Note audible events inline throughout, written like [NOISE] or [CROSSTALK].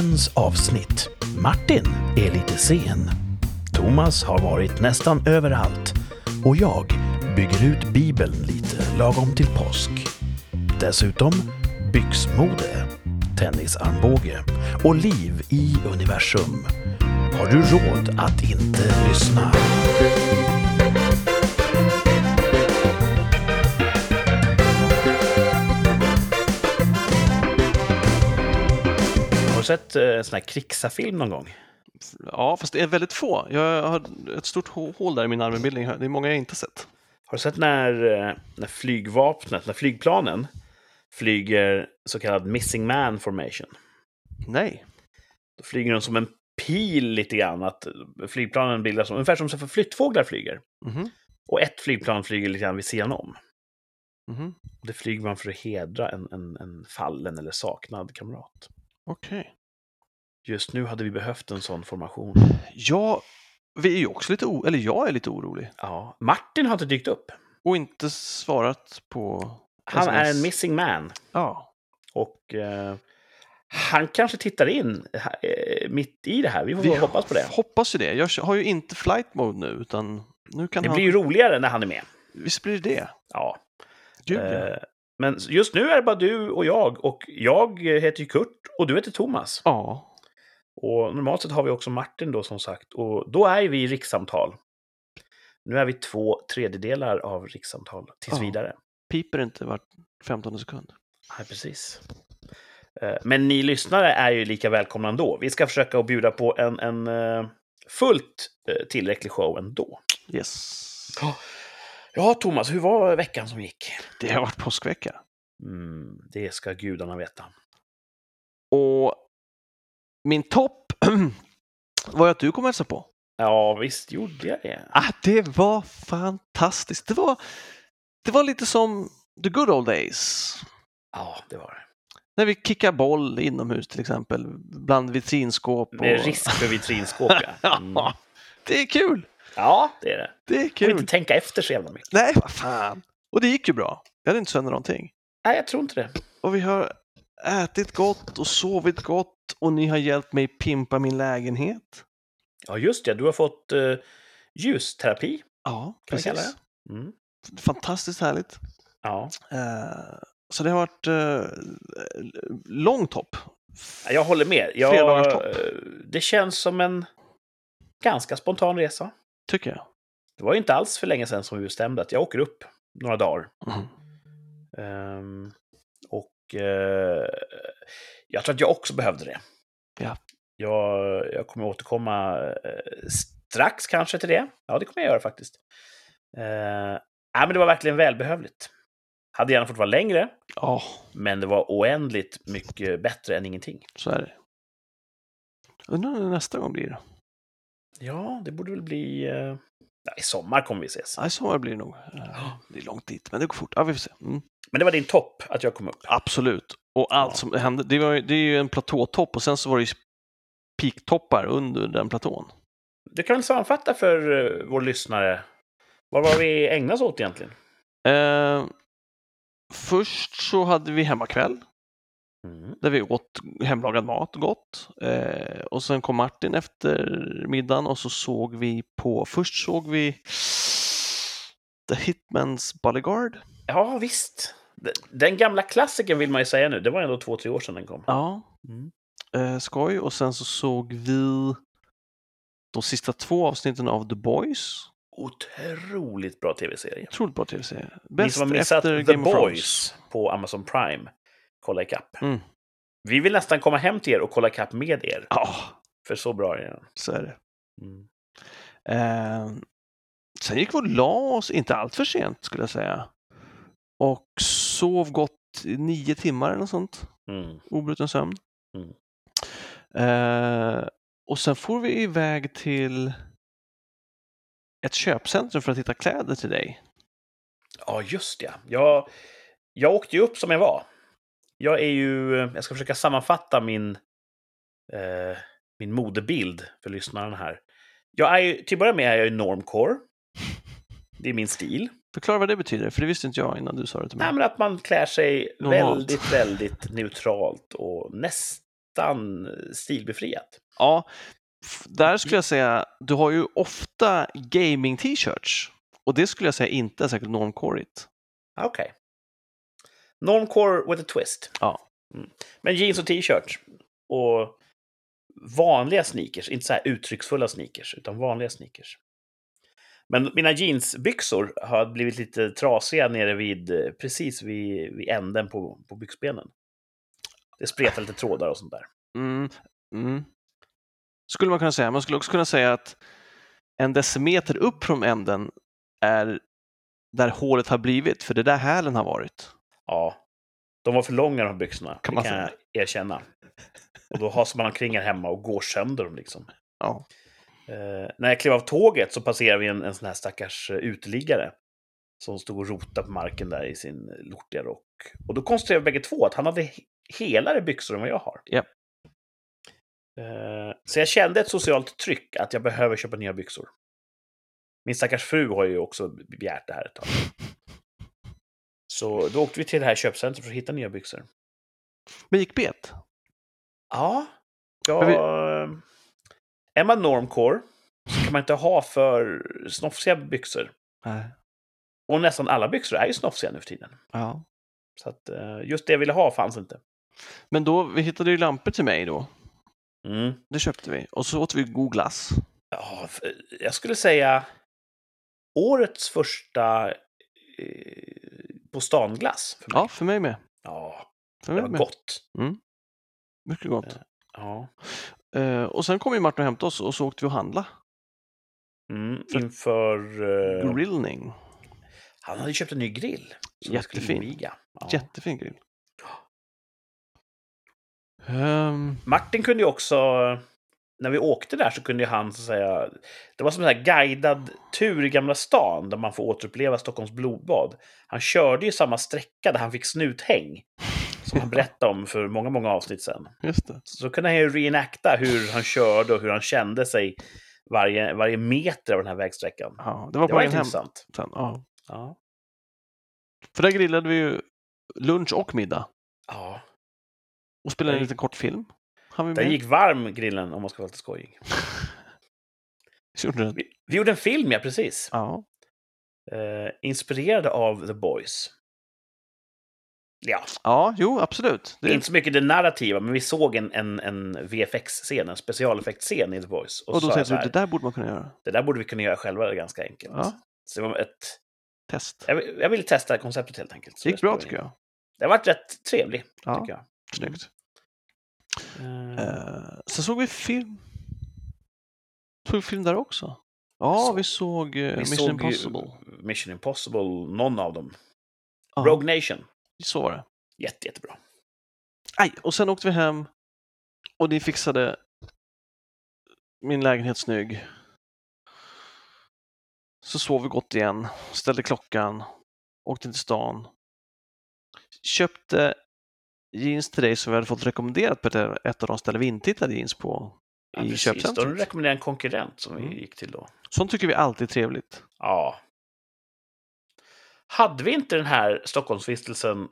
Dagens avsnitt. Martin är lite sen. Thomas har varit nästan överallt. Och jag bygger ut Bibeln lite lagom till påsk. Dessutom byxmode, tennisarmbåge och liv i universum. Har du råd att inte lyssna? Sett eh, en sån här krigsafilm någon gång? Ja, fast det är väldigt få. Jag har ett stort hå- hål där i min armbildning. här. Det är många jag inte sett. Har du sett när, eh, när flygvapnet, när flygplanen flyger så kallad missing man formation? Nej. Då flyger de som en pil lite grann. Att flygplanen bildas som, ungefär som så för flyttfåglar flyger. Mhm. Och ett flygplan flyger lite grann vid sidan om. Och det flyger man för att hedra en, en, en fallen eller saknad kamrat. Okej. Just nu hade vi behövt en sån formation. Ja, vi är ju också lite eller jag är lite orolig. Ja, Martin har inte dykt upp. Och inte svarat på Han är SMS. en missing man. Ja, Och eh, han kanske tittar in eh, mitt i det här. Vi får vi hoppas på det. hoppas ju det. Jag har ju inte flight mode nu, utan nu kan Det han... blir ju roligare när han är med. Visst blir det? Ja. Gud. Eh, men just nu är det bara du och jag. Och jag heter ju Kurt och du heter Thomas. Ja, Och normalt sett har vi också Martin då som sagt. Och då är vi i rikssamtal. Nu är vi två tredjedelar av rikssamtal tills Ja. vidare. piper inte vart 15 sekund. Nej, precis. Eh, Men ni lyssnare är ju lika välkomna ändå. Vi ska försöka att bjuda på en, en eh, fullt eh, tillräcklig show ändå. Yes. Ja, Thomas, hur var veckan som gick? Det har varit påskvecka. Mm, det ska gudarna veta. Och min topp [CLEARS THROAT] var att du kom och hälsade på. Ja, visst gjorde jag det. Ah, det var fantastiskt. Det var, det var lite som the good old days. Ja, det var det. När vi kickar boll inomhus till exempel, bland vitrinskåp. Och... Med risk för vitrinskåp, ja. [LAUGHS] Mm. ja, det är kul. Ja, det är det. Det är Man kul. inte tänka efter så jävla mycket. Nej, vad fan. Och det gick ju bra. Jag hade inte sönder någonting. Nej, jag tror inte det. Och vi har ätit gott och sovit gott och ni har hjälpt mig pimpa min lägenhet. Ja, just det. Du har fått uh, ljusterapi, Ja, precis. Mm. Fantastiskt härligt. Ja. Eh, så det har varit uh, långt hopp. Jag håller med. Jag, eh, det känns som en ganska spontan resa. Tycker jag. Det var ju inte alls för länge sedan som vi bestämde att jag åker upp några dagar. Ehm, och eh, jag tror att jag också behövde det. Ja. Jag, jag kommer återkomma eh, strax kanske till det. Ja, det kommer jag göra faktiskt. Nej, men det var verkligen välbehövligt. Hade gärna fått vara längre, Ja, men det var oändligt mycket bättre än ingenting. så är det. Undrar när nästa gång blir. Ja, det borde väl bli... Uh, ja, I sommar kommer vi ses. Nej, sommar blir det nog. Eh, Det är långt dit, men det går fort. Ja, vi får se. Mm. Men det var din topp att jag kom upp. Absolut. Och allt Ja. som hände, det, var, det är ju en platåtopp och sen så var det ju peaktoppar under den platån. Du kan väl sammanfatta för uh, vår lyssnare. Vad var vi ägnade oss åt egentligen? Eh, först så hade vi hemmakväll Mm. där vi åt hemlagad mat gott. Eh, och sen kom Martin efter middagen och så såg vi på, först såg vi The Hitman's Bodyguard. Ja, visst. Den gamla klassikern vill man ju säga nu. Det var ändå två, tre år sedan den kom. Ja, Mm. eh, skoj. Och sen så såg vi de sista två avsnitten av The Boys. Otroligt bra tv-serie. Otroligt bra tv-serie. Ni Bäst som har missat efter The Game of Thrones. Boys på Amazon Prime, kolla ikapp. Mm. Vi vill nästan komma hem till er och kolla ikapp med er. Ja, För så bra är den. så är det. Mm. Eh, sen gick vi och la oss, inte allt för sent skulle jag säga. Och sov gott i nio timmar eller något sånt. Mm. Obruten sömn. Mm. Eh, och sen får vi iväg till ett köpcentrum för att hitta kläder till dig. Ja, just ja. Jag, jag åkte ju upp som jag var. Jag är ju... Jag ska försöka sammanfatta min, eh, min modebild för lyssnarna här. Jag är ju, till att börja med är jag ju normcore. Det är min stil. Förklara vad det betyder, för det visste inte jag innan du sa det till mig. Nej, men att man klär sig Normalt. väldigt, väldigt neutralt och näst, nästan stilbefriat. Ja, där skulle jag säga, du har ju ofta gaming-t-shirts. Och det skulle jag säga inte är särskilt normcorigt. Okej. Normcore with a twist. Ja. Mm. Men jeans och t-shirt. Och vanliga sneakers, inte så här uttrycksfulla sneakers, utan vanliga sneakers. Men mina jeansbyxor har blivit lite trasiga nere vid, eh, precis vid, vid änden på, på byxbenen. Det spretar lite trådar och sånt där. Mm, mm. Skulle man kunna säga. Man skulle också kunna säga att en decimeter upp från änden är där hålet har blivit, för det är där hälen har varit. Ja, de var för långa de här byxorna, Kan det man kan säga. jag erkänna. Och då hasar man omkring här hemma och går sönder dem liksom. Ja. Eh, när jag klev av tåget så passerade vi en, en sån här stackars eh, uteliggare som stod och rotade på marken där i sin lortiga rock. Och då konstaterade vi bägge två att han hade he- helare byxor än vad jag har. Japp. Eh, så jag kände ett socialt tryck att jag behöver köpa nya byxor. Min stackars fru har ju också begärt det här ett tag. Så då åkte vi till det här köpcentret för att hitta nya byxor. Men gick bet? Ja, Men vi- ja är man normcore så kan man inte ha för snofsiga byxor. Nej. Och nästan alla byxor är ju snofsiga nu för tiden. Ja. Så att eh, just det jag ville ha fanns inte. Men då, vi hittade ju lampor till mig då. Mm. Det köpte vi. Och så åt vi god glass. Ja, jag skulle säga årets första eh, på stanglass för mig. Ja, för mig med. Ja, För det mig var med. gott. Mycket gott. Ja. Eh, och sen kom ju Martin och hämtade oss och så åkte vi och handla. Mm, inför... eh, Grillning. han hade köpt en ny grill. Jättefin. Ja. Jättefin grill. Ehm, Martin kunde ju också, när vi åkte där så kunde han så säga, det var som en guidad tur i Gamla stan där man får återuppleva Stockholms blodbad. Han körde ju samma sträcka där han fick snuthäng. Som han berättade om för många, många avsnitt sedan. just det. Så kunde han ju reenacta hur han körde och hur han kände sig varje, varje meter av den här vägsträckan. Ja, det var Det på var vägen hem intressant. sen. Ja. Ja. För där grillade vi ju lunch och middag. ja. Och spelade en liten kortfilm. Han Den gick varm, grillen, om man ska vara lite skojig. [LAUGHS] Gjorde. Vi, vi gjorde en film, ja, precis. Ja. Eh, inspirerade av The Boys. Ja, ja, jo, absolut. Det, inte så mycket det narrativa, men vi såg en, en, en VFX-scen, en specialeffektscen i The Boys. och då sa jag tänkte du, det där borde man kunna göra. det där borde vi kunna göra själva, ganska enkelt. Ja. Så det var ett, Test. jag, vill- jag ville testa konceptet helt enkelt. Det gick bra tycker jag. Det har varit rätt trevlig, Ja, tycker jag. snyggt. Eh, Eh, sen såg vi film. Såg vi film där också? Ja, Så- vi såg eh, vi Mission såg Impossible. Mission Impossible, någon av dem. Ja, Rogue Nation, Så var det. jätte, jättebra. Aj, och sen åkte vi hem och ni fixade min lägenhet snygg. Så sov vi gott igen, ställde klockan, åkte till stan. Köpte jeans till dig som vi hade fått rekommenderat på ett, av de ställen vi inte hittade jeans på Ja, i precis. Då köpcentret. rekommenderar jag en konkurrent som vi Mm. gick till då. Sånt tycker vi alltid är trevligt. Ja. Hade vi inte den här Stockholmsvistelsen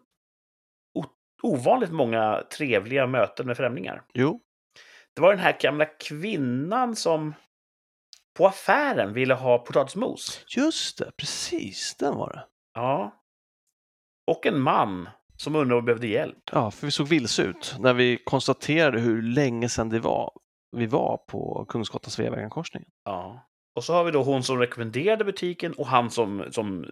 ovanligt många trevliga möten med främlingar? Jo, Det var den här gamla kvinnan som på affären ville ha potatismos. just det, precis, den var det. Ja. Och en man som undrade om vi behövde hjälp. Ja, för vi såg vilse ut när vi konstaterade hur länge sedan det var vi var på Kungsgatan Sveavägen-korsningen. Ja. Och så har vi då hon som rekommenderade butiken och han som, som,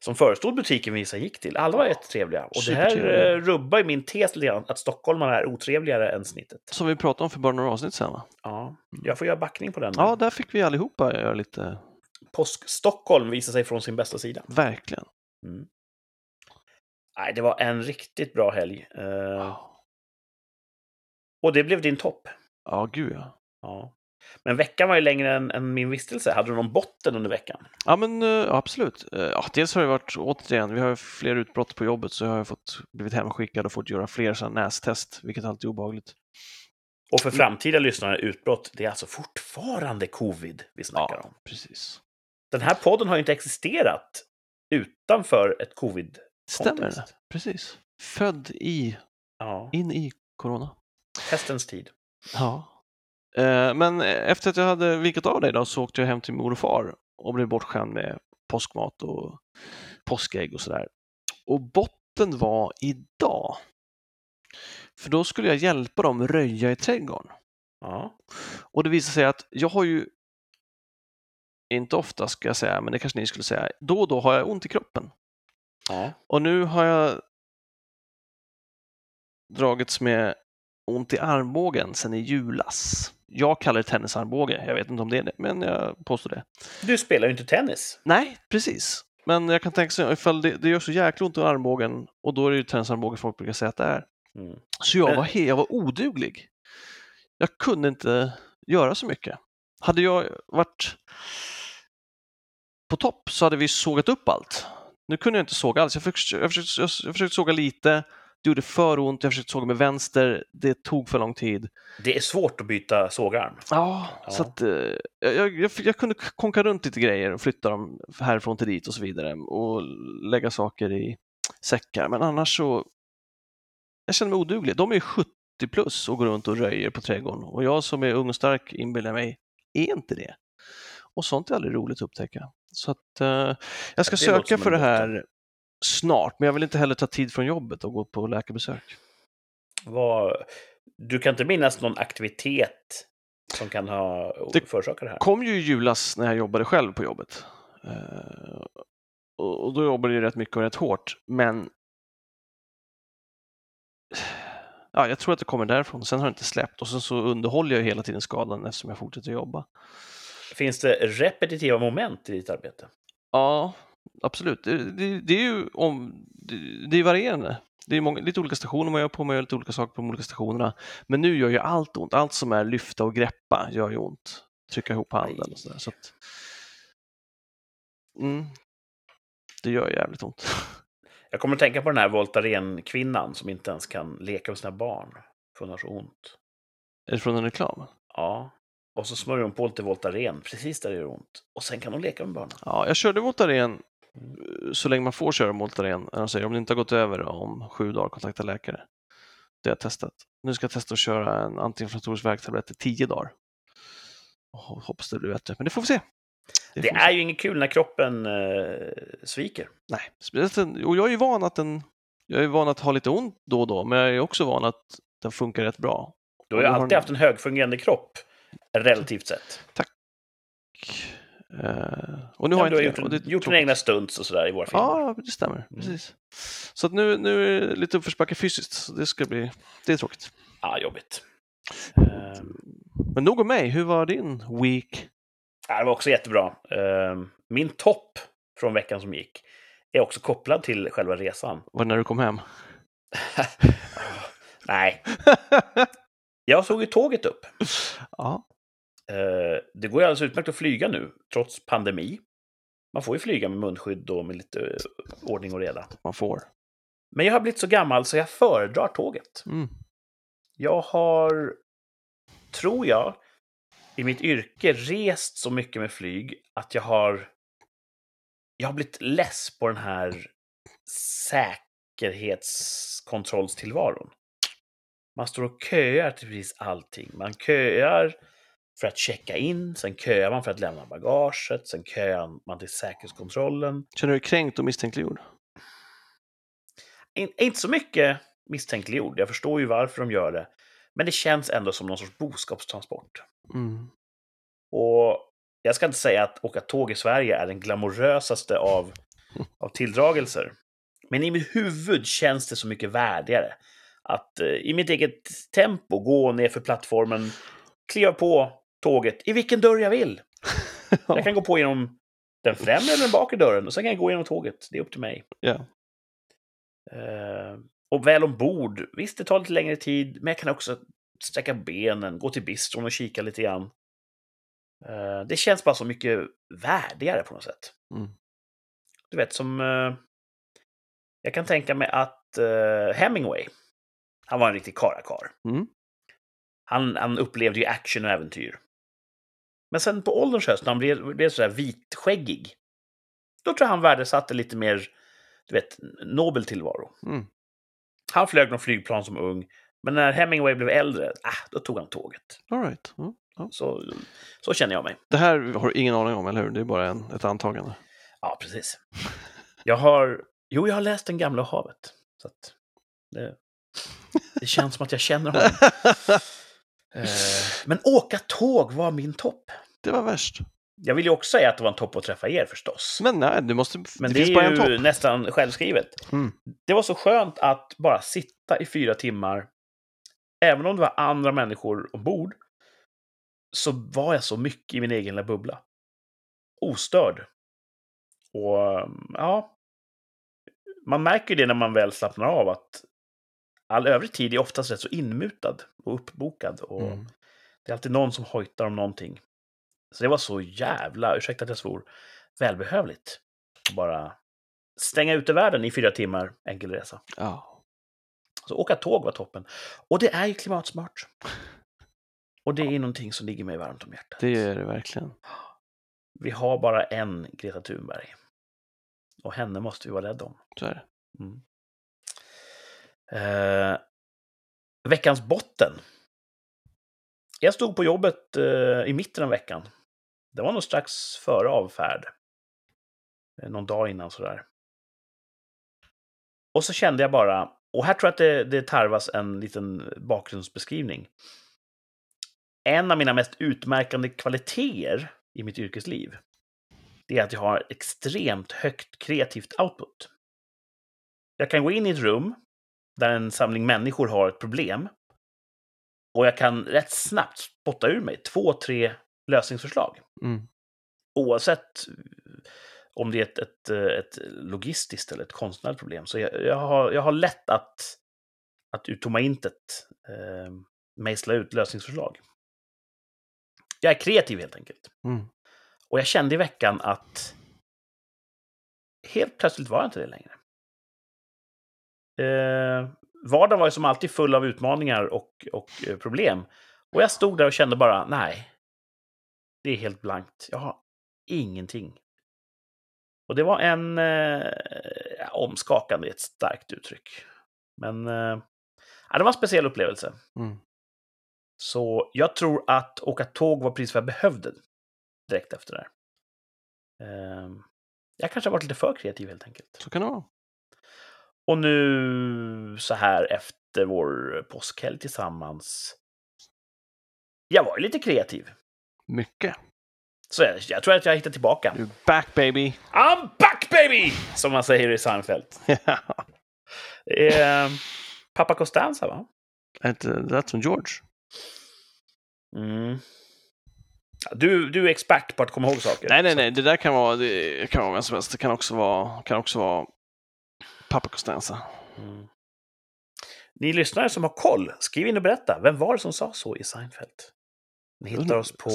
som förestod butiken vi gick till. Alla var jättetrevliga. Och det här eh, rubbar ju min tes lite grann, att stockholmare är otrevligare än snittet. Som vi pratade om för bara några avsnitt sedan va? Ja, jag får göra backning på den. Ja, där fick vi allihopa göra lite, Påsk-Stockholm visar sig från sin bästa sida. verkligen. Mm. Nej, det var en riktigt bra helg. Eh, och det blev din topp. Ja, gud ja. Ja. Men veckan var ju längre än, än min vistelse. Hade du någon botten under veckan? Ja, men eh, absolut. Eh, Ja, dels har det varit, återigen, vi har fler utbrott på jobbet så jag har fått blivit hemskickad och fått göra fler sådana nästest, vilket alltid är obehagligt. Och för framtida lyssnare, utbrott, det är alltså fortfarande covid vi snackar Ja. om. Precis. Den här podden har ju inte existerat utanför ett covid. Stämmer det? Precis. Född i, Ja. in i corona. Hästens tid. Ja. Eh, Men efter att jag hade vikat av dig då så åkte jag hem till mor och far och blev bortskämd med påskmat och påskägg och sådär. Och botten var idag. För då skulle jag hjälpa dem röja i trädgården. Ja. Och det visade sig att jag har ju, inte ofta ska jag säga, men det kanske ni skulle säga, då och då har jag ont i kroppen. Ja. Och nu har jag dragits med ont i armbågen sedan i julas. Jag kallar det tennisarmbåge, jag vet inte om det är det, men jag påstår det. Du spelar ju inte tennis. Nej, precis. Men jag kan tänka sig ifall det, det gör så jäkla ont i armbågen och då är det ju tennisarmbåge folk brukar säga att det är. Mm. Så jag Men- var, he- jag var oduglig. Jag kunde inte göra så mycket. Hade jag varit på topp så hade vi sågat upp allt. Nu kunde jag inte såga alls. Jag försökte, jag försökte, jag försökte såga lite, det gjorde för ont, jag försökte såga med vänster, det tog för lång tid. Det är svårt att byta sågarm. Ja, Ja. så att eh, jag, jag, jag kunde konka runt lite grejer och flytta dem härifrån till dit och så vidare och lägga saker i säckar. Men annars så, jag känner mig oduglig. De är 70 plus och går runt och röjer på trädgården och jag som är ung och stark inbillar mig, är inte det. Och sånt är aldrig roligt att upptäcka. Så att eh, jag ska det söka för det här snart, men jag vill inte heller ta tid från jobbet och gå på läkarbesök. Vad... Du kan inte minnas någon aktivitet som kan ha Det- förorsakat det här? kom ju i julas när jag jobbade själv på jobbet. Eh, och, och då jobbade jag rätt mycket och rätt hårt, men [SIGHS] ja, jag tror att det kommer därifrån. Sen har det inte släppt och sen så underhåller jag hela tiden skadan eftersom jag fortsätter jobba. Finns det repetitiva moment i ditt arbete? Ja, absolut. Det, det, det är ju om, det, det är varierande. Det är många, lite olika stationer man gör på, man gör lite olika saker på de olika stationerna. Men nu gör ju allt ont. Allt som är lyfta och greppa gör ju ont. Trycka ihop handen och sådär. Så att, mm, det gör jävligt ont. Jag kommer att tänka på den här Voltaren-kvinnan som inte ens kan leka med sina barn. För hon har så ont. Är det från en reklam? Ja. Och så smörjer hon på lite Voltaren precis där det gör ont. Och sen kan hon leka med barnen. Ja, jag körde Voltaren så länge man får köra Voltaren. Säger om det inte har gått över om sju dagar, kontakta läkare. Det har jag testat. Nu ska jag testa att köra en antiinflammatorisk värktablett i tio dagar. Och hoppas det blir bättre, men det får vi se. Det vi är se. ju inget kul när kroppen eh, sviker. Nej, en- och jag är ju van att den jag är van att ha lite ont då och då, men jag är också van att den funkar rätt bra. Du har ju alltid den- haft en högfungerande kropp. Relativt sett. Eh, och nu Ja, har du jag har inte gjort, gjort dina egna stunts och sådär i våra filmer. Ja, det stämmer. Mm. Precis. Så att nu, nu är det lite uppförsbacke fysiskt. Så det ska bli, det är tråkigt. Ja, jobbigt. Eh, Men nog om mig, hur var din week? ja, det var också jättebra. Eh, min topp från veckan som gick är också kopplad till själva resan. Var det när du kom hem? [LAUGHS] Nej, [LAUGHS] jag såg ju tåget upp. ja, det går ju alldeles utmärkt att flyga nu, trots pandemi. Man får ju flyga med munskydd och med lite eh, ordning och reda. man får. Men jag har blivit så gammal så jag föredrar tåget. Mm. Jag har, tror jag, i mitt yrke rest så mycket med flyg att jag har... Jag har blivit less på den här säkerhetskontrollstillvaron. Man står och köar till precis allting. Man köar för att checka in, sen köar man för att lämna bagaget, sen köar man till säkerhetskontrollen. Känner du dig kränkt och misstänkliggjord? In, inte så mycket misstänkliggjord, jag förstår ju varför de gör det. Men det känns ändå som någon sorts boskapstransport. Mm. Och jag ska inte säga att åka tåg i Sverige är den glamorösaste av, av tilldragelser. Men i mitt huvud känns det så mycket värdigare. Att eh, i mitt eget tempo gå ner för plattformen, kliva på tåget i vilken dörr jag vill. [LAUGHS] Jag kan gå på genom den främre eller den bakre dörren och sen kan jag gå genom tåget. Det är upp till mig. Ja. Eh, och väl ombord, visst det tar lite längre tid, men jag kan också sträcka benen, gå till bistron och kika lite grann. Eh, det känns bara så mycket värdigare på något sätt. Mm. Du vet, som... Eh, jag kan tänka mig att eh, Hemingway, han var en riktig karakar. Mm. Han, han upplevde ju action och äventyr. Men sen på ålderns höst, när han blev, blev sådär vitskäggig, då tror jag han värdesatte lite mer, du vet, nobel tillvaro. Mm. Han flög någon flygplan som ung. Men när Hemingway blev äldre, ah, då tog han tåget. All right. Mm. Ja. Så, så känner jag mig. Det här har du ingen aning om, eller hur? Det är bara en, ett antagande. Ja, precis. Jag har, jo, jag har läst Den gamla havet. Så det, det känns som att jag känner honom. [LAUGHS] Eh, Men åka tåg var min topp. det var värst. Jag vill ju också säga att det var en topp att träffa er förstås. Men nej, du måste, Men det, det, finns bara är en ju topp. nästan självskrivet. Mm. Det var så skönt att bara sitta i fyra timmar. Även om det var andra människor ombord så var jag så mycket i min egen lilla bubbla. Ostörd. Och ja, man märker ju det när man väl slappnar av att all övrig tid är oftast rätt så inmutad och uppbokad. Och Mm. Det är alltid någon som hojtar om någonting. Så det var så jävla, ursäkta att jag svor, välbehövligt. Att bara stänga ute världen i fyra timmar enkel resa. Ja. Så åka tåg var toppen. Och det är ju klimatsmart. Och det är någonting som ligger mig varmt om hjärtat. Det är det verkligen. Vi har bara en Greta Thunberg. Och henne måste vi vara rädda om. Så är det. Mm. Eh, veckans botten. Jag stod på jobbet eh, i mitten av veckan. Det var nog strax före avfärd. Eh, någon dag innan sådär. Och så kände jag bara, och här tror jag att det, det tarvas en liten bakgrundsbeskrivning. En av mina mest utmärkande kvaliteter i mitt yrkesliv, det är att jag har extremt högt kreativt output. Jag kan gå in i ett rum där en samling människor har ett problem. Och jag kan rätt snabbt spotta ur mig två, tre lösningsförslag. Mm. Oavsett om det är ett, ett, ett logistiskt eller ett konstnärligt problem. Så jag, jag, har, jag har lätt att, att ur tomma intet eh, mejsla ut lösningsförslag. Jag är kreativ helt enkelt. Mm. Och jag kände i veckan att helt plötsligt var jag inte det längre. Eh, vardagen var ju som alltid full av utmaningar och, och eh, problem. Och jag stod där och kände bara, nej. Det är helt blankt. Jag har ingenting. Och det var en eh, omskakande, ett starkt uttryck. Men eh, ja, det var en speciell upplevelse. Mm. Så jag tror att åka tåg var precis vad jag behövde direkt efter det här. Ehm, Jag kanske har varit lite för kreativ helt enkelt. Så kan det vara. Och nu så här efter vår påskhelg tillsammans. Jag var ju lite kreativ. Mycket. Så jag, jag tror att jag hittar tillbaka. Är back baby. I'm back baby! Som man säger i Seinfeld. [LAUGHS] Eh, Pappa Costanza va? Lät som George. Mm. Du, du är expert på att komma ihåg saker. Nej, nej, nej. Det där kan vara, det kan vara vem som helst. Det kan också vara, kan också vara Papa Costanza. Mm. Ni lyssnare som har koll, skriv in och berätta. Vem var det som sa så i Seinfeld? Ni hittar oss på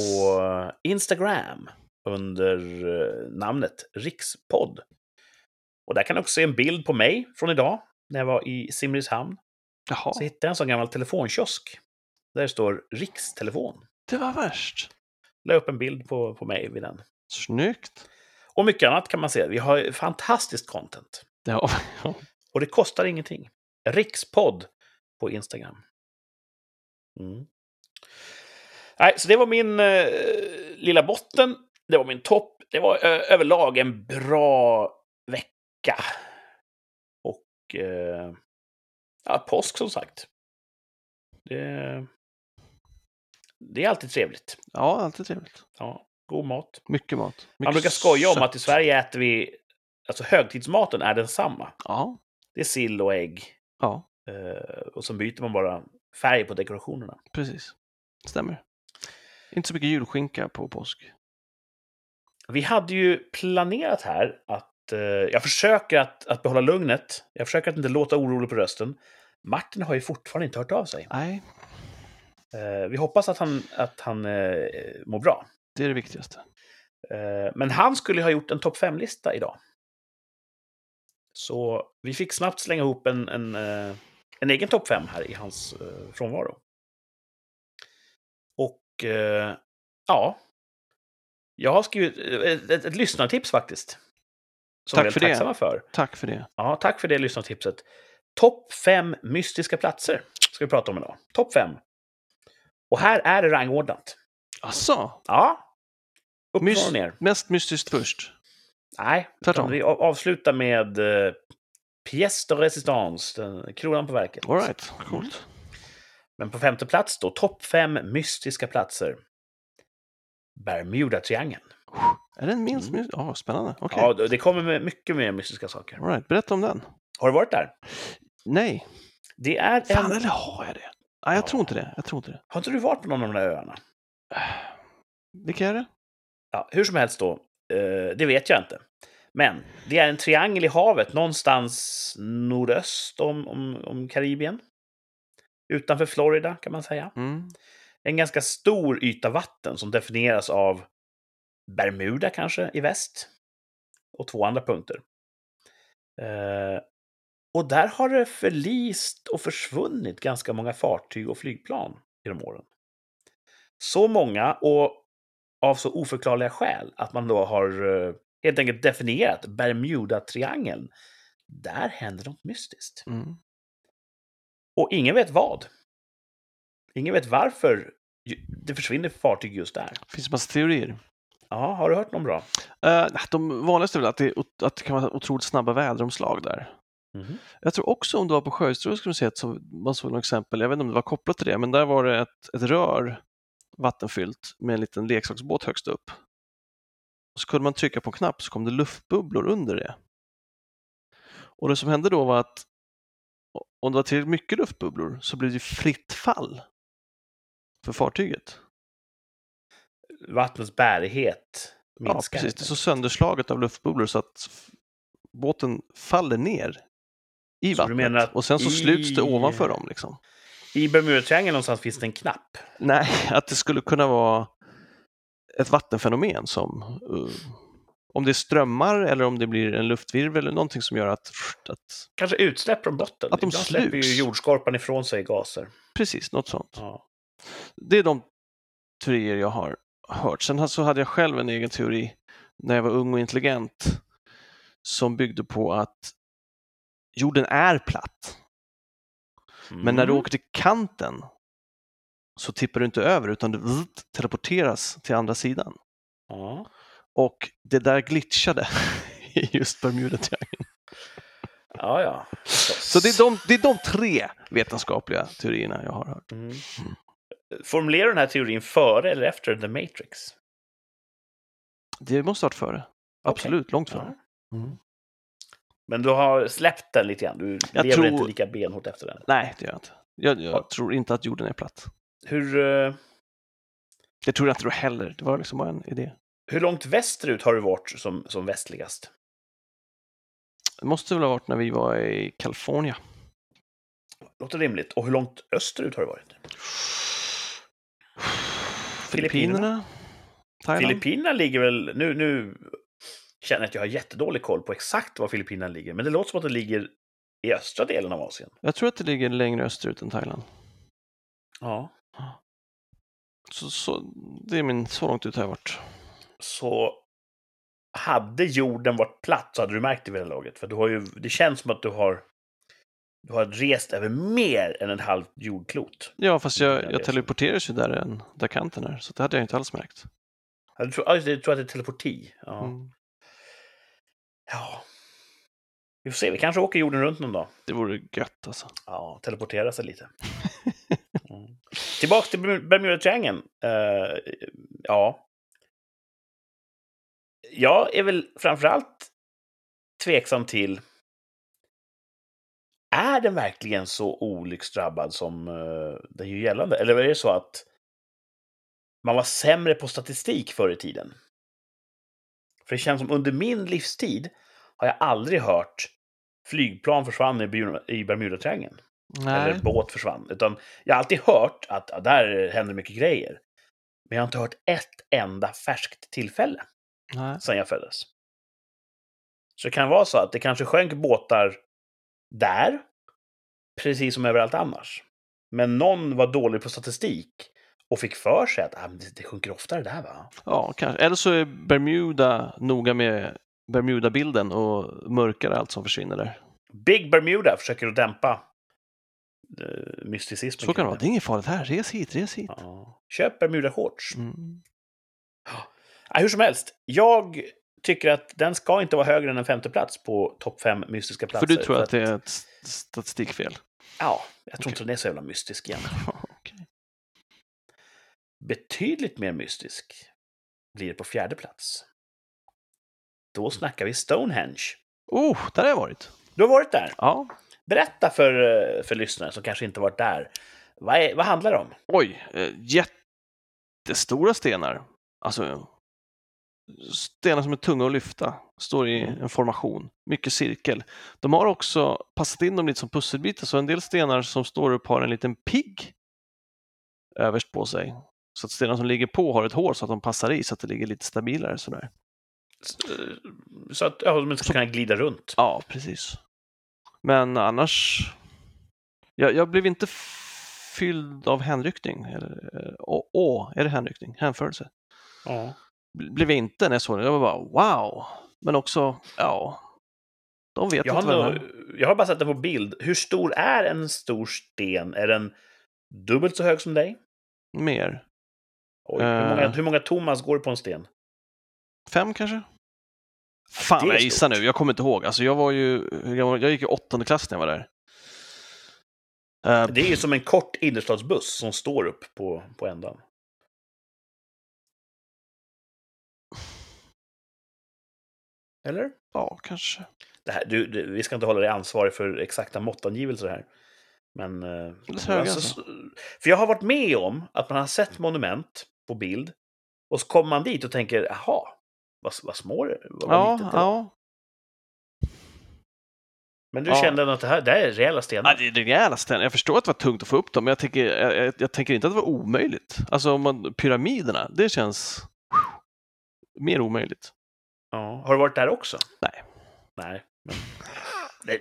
Instagram under eh, namnet Rikspodd. Och där kan ni också se en bild på mig från idag, när jag var i Simrishamn. Jaha, Så hittade jag en sån gammal telefonkiosk. Där det står Rikstelefon. det var värst. La upp en bild på, på mig vid den. Snyggt. Och mycket annat kan man se. Vi har fantastiskt content. Ja. Och det kostar ingenting. Rikspodd på Instagram. Mm. Nej, så det var min eh, lilla botten. Det var min topp. Det var ö- överlag en bra vecka. Och eh, ja, påsk som sagt. Det, det är alltid trevligt. ja, alltid trevligt. Ja, god mat. Mycket mat. Mycket Man brukar skoja om att i Sverige äter vi... Alltså högtidsmaten är densamma. Ja, Det är sill och ägg. ja, Eh, och så byter man bara färg på dekorationerna. precis. Stämmer. Inte så mycket julskinka på påsk. Vi hade ju planerat här att... Eh, jag försöker att, att behålla lugnet. Jag försöker att inte låta orolig på rösten. Martin har ju fortfarande inte hört av sig. Nej, Eh, vi hoppas att han, att han eh, mår bra. det är det viktigaste. Eh, men han skulle ha gjort en topp 5-lista idag. Så vi fick snabbt slänga ihop en, en, eh, en egen topp 5 här i hans eh, frånvaro. Och eh, ja, jag har skrivit ett, ett, ett lyssnartips faktiskt. Som Tack för det. för. Tack för det. Ja, tack för det lyssnartipset. Topp fem mystiska platser ska vi prata om idag. Topp fem. Och här är det rangordnat. Asså? Ja. Upp Mys- och ner. Mest mystiskt först. Nej, Tvärtom. vi av- avslutar med uh, Pièce de Resistance, den, kronan på verket. All right, coolt. Men på femte plats då, topp fem mystiska platser. Bermuda-triangeln. Är den minst Mm. mys- Ja, spännande. Okej. Ja, det kommer med mycket mer mystiska saker. All right, berätta om den. Har du varit där? Nej. Det är Fan, en... eller har jag det? Nej, jag Ja. tror inte det. Jag tror inte det. Har inte du varit på någon av de där öarna? Vilka är det? Ja, hur som helst då, det vet jag inte. Men det är en triangel i havet någonstans nordöst om, om, om Karibien. Utanför Florida kan man säga. Mm. En ganska stor yta vatten som definieras av Bermuda kanske i väst. Och två andra punkter. Eh, och där har det förlist och försvunnit ganska många fartyg och flygplan genom åren. Så många och av så oförklarliga skäl att man då har eh, helt enkelt definierat Bermuda-triangeln. Där händer något mystiskt. Mm. Och ingen vet vad. Ingen vet varför det försvinner fartyg just där. finns massa teorier. Ja, har du hört någon bra? Uh, de vanligaste är väl att det, att det kan vara otroligt snabba väderomslag där. Mhm. Jag tror också om du var på Sjöhistoriska museet så man såg något exempel, jag vet inte om det var kopplat till det, men där var det ett, ett rör vattenfyllt med en liten leksaksbåt högst upp. Och så kunde man trycka på en knapp så kom det luftbubblor under det. Och det som hände då var att om det var tillräckligt mycket luftbubblor så blev det fritt fall för fartyget. Vattnets bärighet Ja, minskar. precis. Det är så sönderslaget av luftbubblor så att båten faller ner i Så vattnet och sen så i- sluts det ovanför dem. Liksom. I Bermudatriangeln någonstans finns det en knapp. Nej, att det skulle kunna vara ett vattenfenomen som uh, om det är strömmar eller om det blir en luftvirvel eller någonting som gör att, att Kanske utsläpp från botten. Att de Ibland släpper ju jordskorpan ifrån sig gaser. precis något sånt. Ja. Det är de teorier jag har hört. Sen så hade jag själv en egen teori när jag var ung och intelligent som byggde på att jorden är platt. Men när du Mm. åker till kanten så tippar du inte över utan du teleporteras till andra sidan. Ja. Och det där glitchade i [LAUGHS] just Bermudatriangeln. ja, ja. Så det är, de, det är de tre vetenskapliga teorierna jag har hört. Mm. Formulerar du den här teorin före eller efter The Matrix? Det måste ha varit före. Absolut, långt före. Ja. Mm. Men du har släppt den lite grann? Du Jag lever tror- inte lika benhårt efter den? Nej, det gör jag inte. Jag, jag Ja. tror inte att jorden är platt. Hur, eh, Det tror jag inte du heller. Det var liksom bara en idé. hur långt västerut har du varit som, som västligast? Det måste väl ha varit när vi var i Kalifornien. Låter rimligt. Och hur långt österut har du varit? Filippinerna. Thailand. Filippinerna ligger väl... Nu, nu känner jag att jag har jättedålig koll på exakt var Filippinerna ligger. Men det låter som att det ligger i östra delen av Asien. Jag tror att det ligger längre österut än Thailand. Ja. Så, så, det är min, så långt ut har jag varit. Så hade jorden varit platt så hade du märkt det vid det laget. För du har ju, det känns som att du har, du har rest över mer än en halv jordklot. Ja, fast Ja, jag, jag teleporteras ju där, där kanten är, så det hade jag inte alls märkt. Ja, Du tror, ja, just det, du tror att det är teleporti? Ja. Mm. Ja. Vi får se, vi kanske åker jorden runt någon dag. Det vore gött alltså. Ja, teleportera sig lite. Mm. Tillbaks till Bermu- Bermudatriangeln. Uh, ja. Jag är väl framförallt tveksam till... Är den verkligen så olycksdrabbad som uh, den gör gällande? Eller är det så att man var sämre på statistik förr i tiden? För det känns som under min livstid har jag aldrig hört flygplan försvann i Bermuda- i Bermudatriangeln eller båt försvann. Utan jag har alltid hört att ja, där händer mycket grejer. Men jag har inte hört ett enda färskt tillfälle nej. sedan jag föddes. Så det kan vara så att det kanske sjönk båtar där, precis som överallt annars. Men någon var dålig på statistik och fick för sig att ah, det, det sjunker oftare där va? Ja, kanske. Eller så är Bermuda noga med Bermudabilden och mörkar allt som försvinner där. Big Bermuda försöker att dämpa uh, mysticismen. Så kan det vara. Det är inget farligt här. Res hit, res hit. Ja. Köp Bermuda-shorts. Mm. Ja, hur som helst, jag tycker att den ska inte vara högre än en femte plats på topp fem mystiska platser. För du tror att det är ett statistikfel? Ja, jag tror Okej. inte den är så jävla mystisk igen. [LAUGHS] Betydligt mer mystisk blir på fjärde plats. Då snackar vi Stonehenge. Oh, där har jag varit. Du har varit där. Ja. Berätta för, eh, för lyssnare som kanske inte varit där. Vad, är, vad handlar det om? Oj, eh, jättestora stenar. Alltså, stenar som är tunga att lyfta. Står i Mm. en formation. Mycket cirkel. De har också passat in dem lite som pusselbitar, så en del stenar som står upp har en liten pigg överst på sig. Så att stenarna som ligger på har ett hål så att de passar i så att det ligger lite stabilare sådär. Eh, Så att ja, de ska kunna glida runt. Ja, precis. Men annars, jag, jag blev inte fylld av hänryckning. Eller, eh, åh, åh, är det hänryckning? Hänförelse? Ja. Bl- Blev jag inte när jag såg det. Jag var bara wow. Men också, ja, de vet Jag, har inte vad nog, jag har bara sett den på bild. Hur stor är en stor sten? Är den dubbelt så hög som dig? Mer. Oj, hur, Eh. många, hur många Thomas går på en sten? Fem kanske? Fan, jag gissar nu. Jag kommer inte ihåg. Alltså, jag var ju, jag, jag gick i åttonde klass när jag var där. Eh, Det är ju som en kort innerstadsbuss som står upp på, på ändan. Eller? Ja, kanske. Det här, du, du, vi ska inte hålla dig ansvarig för exakta måttangivelser här. Men... eh, Alldeles höga, alltså, För jag har varit med om att man har sett monument på bild och så kommer man dit och tänker, jaha, vad, vad små det vad, vad Ja, litet det var. ja. Men du Ja. kände att det här, det här är rejäla Ja, stenar? det är rejäla stenar. Jag förstår att det var tungt att få upp dem, men jag tänker, jag, jag, jag tänker inte att det var omöjligt. Alltså om man, pyramiderna, det känns mer omöjligt. Ja. Har du varit där också? Nej. Nej. Men...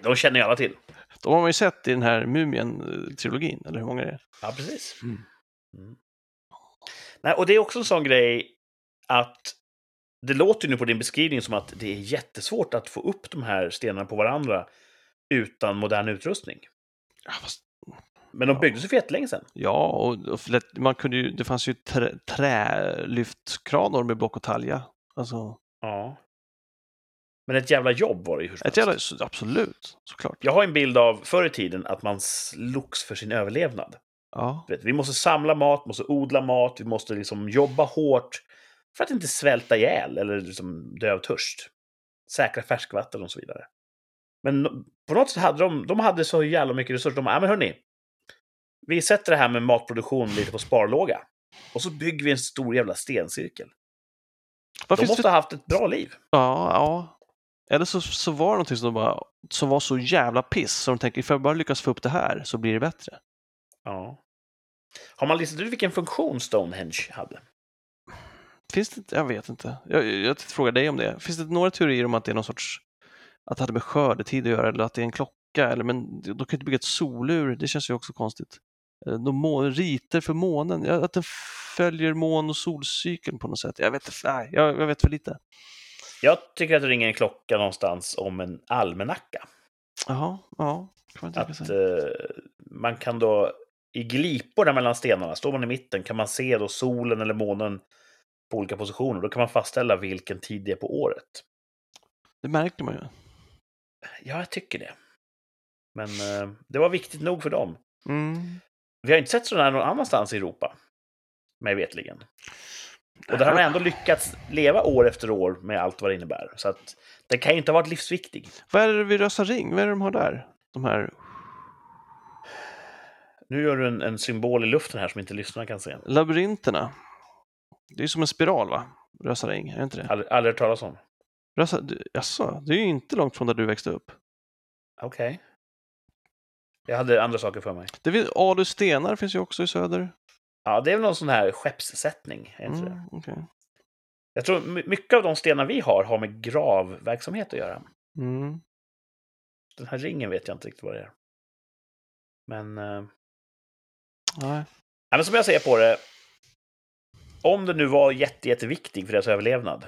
De känner ju alla till. De har man ju sett i den här Mumien-trilogin, eller hur många det är. Ja, precis. Mm. Mm. Nej, och det är också en sån grej att det låter ju nu på din beskrivning som att det är jättesvårt att få upp de här stenarna på varandra utan modern utrustning. Ja, fast, Men de byggdes ju för jättelänge sedan. ja och, man kunde ju, det fanns ju trä, trälyftkranar med block och talja. Alltså, Ja. Men ett jävla jobb var det ju hur som ett helst. jävla, absolut, såklart. Jag har en bild av förr i tiden att man slogs för sin överlevnad. Ja, vet, vi måste samla mat, måste odla mat, vi måste liksom jobba hårt för att inte svälta ihjäl eller liksom dö av törst. Säkra färskvatten och så vidare. Men på något sätt hade de, de hade så jävla mycket resurser. De bara, "Ja, men hörni, vi sätter det här med matproduktion lite på sparlåga. Och så bygger vi en stor jävla stencirkel. Vad De måste det ha haft ett bra liv. Ja, ja. Eller så, så var det någonting som, de bara, som var så jävla piss så de tänker, ifall jag bara lyckas få upp det här så blir det bättre. Ja. Har man listat ut vilken funktion Stonehenge hade? Finns det? Jag vet inte. Jag, jag, jag tänkte fråga dig om det. Finns det några teorier om att det är någon sorts, att det hade med skördetid att göra eller att det är en klocka? Eller, men de kan inte bygga ett solur, det känns ju också konstigt. Eh, De må, riter för månen, ja, att den följer mån och solcykeln på något sätt. Jag vet nej, jag, jag vet för lite. Jag tycker att det ringer en klocka någonstans om en almanacka. Jaha, ja. Kan man tänka Att eh, man kan då i gliporna mellan stenarna, står man i mitten, kan man se då solen eller månen på olika positioner. Då kan man fastställa vilken tid det är på året. Det märker man ju. Ja, jag tycker det. Men eh, det var viktigt nog för dem. Mm. Vi har inte sett sådana här någon annanstans i Europa. Mig vetligen. Och där har man ändå lyckats leva år efter år med allt vad det innebär. Så att den kan ju inte ha varit livsviktig. Vad är det vid Rösa ring? Vad är det de har där? De här Nu gör du en, en symbol i luften här som inte lyssnarna kan se. labyrinterna. Det är som en spiral va? Rösa ring, är det inte det? Aldrig, aldrig hört talas om. Rösa, jaså, det är ju inte långt från där du växte upp. Okej. Jag hade andra saker för mig. Det vid Alu stenar finns ju också i söder. Ja, det är väl någon sån här skeppssättning. Är inte det? Mm, okej. Jag tror my- mycket av de stenar vi har har med gravverksamhet att göra. mm. Den här ringen vet jag inte riktigt vad det är. Men, Nej. ja, men som jag ser på det. Om det nu var jätte, jätteviktig för deras överlevnad.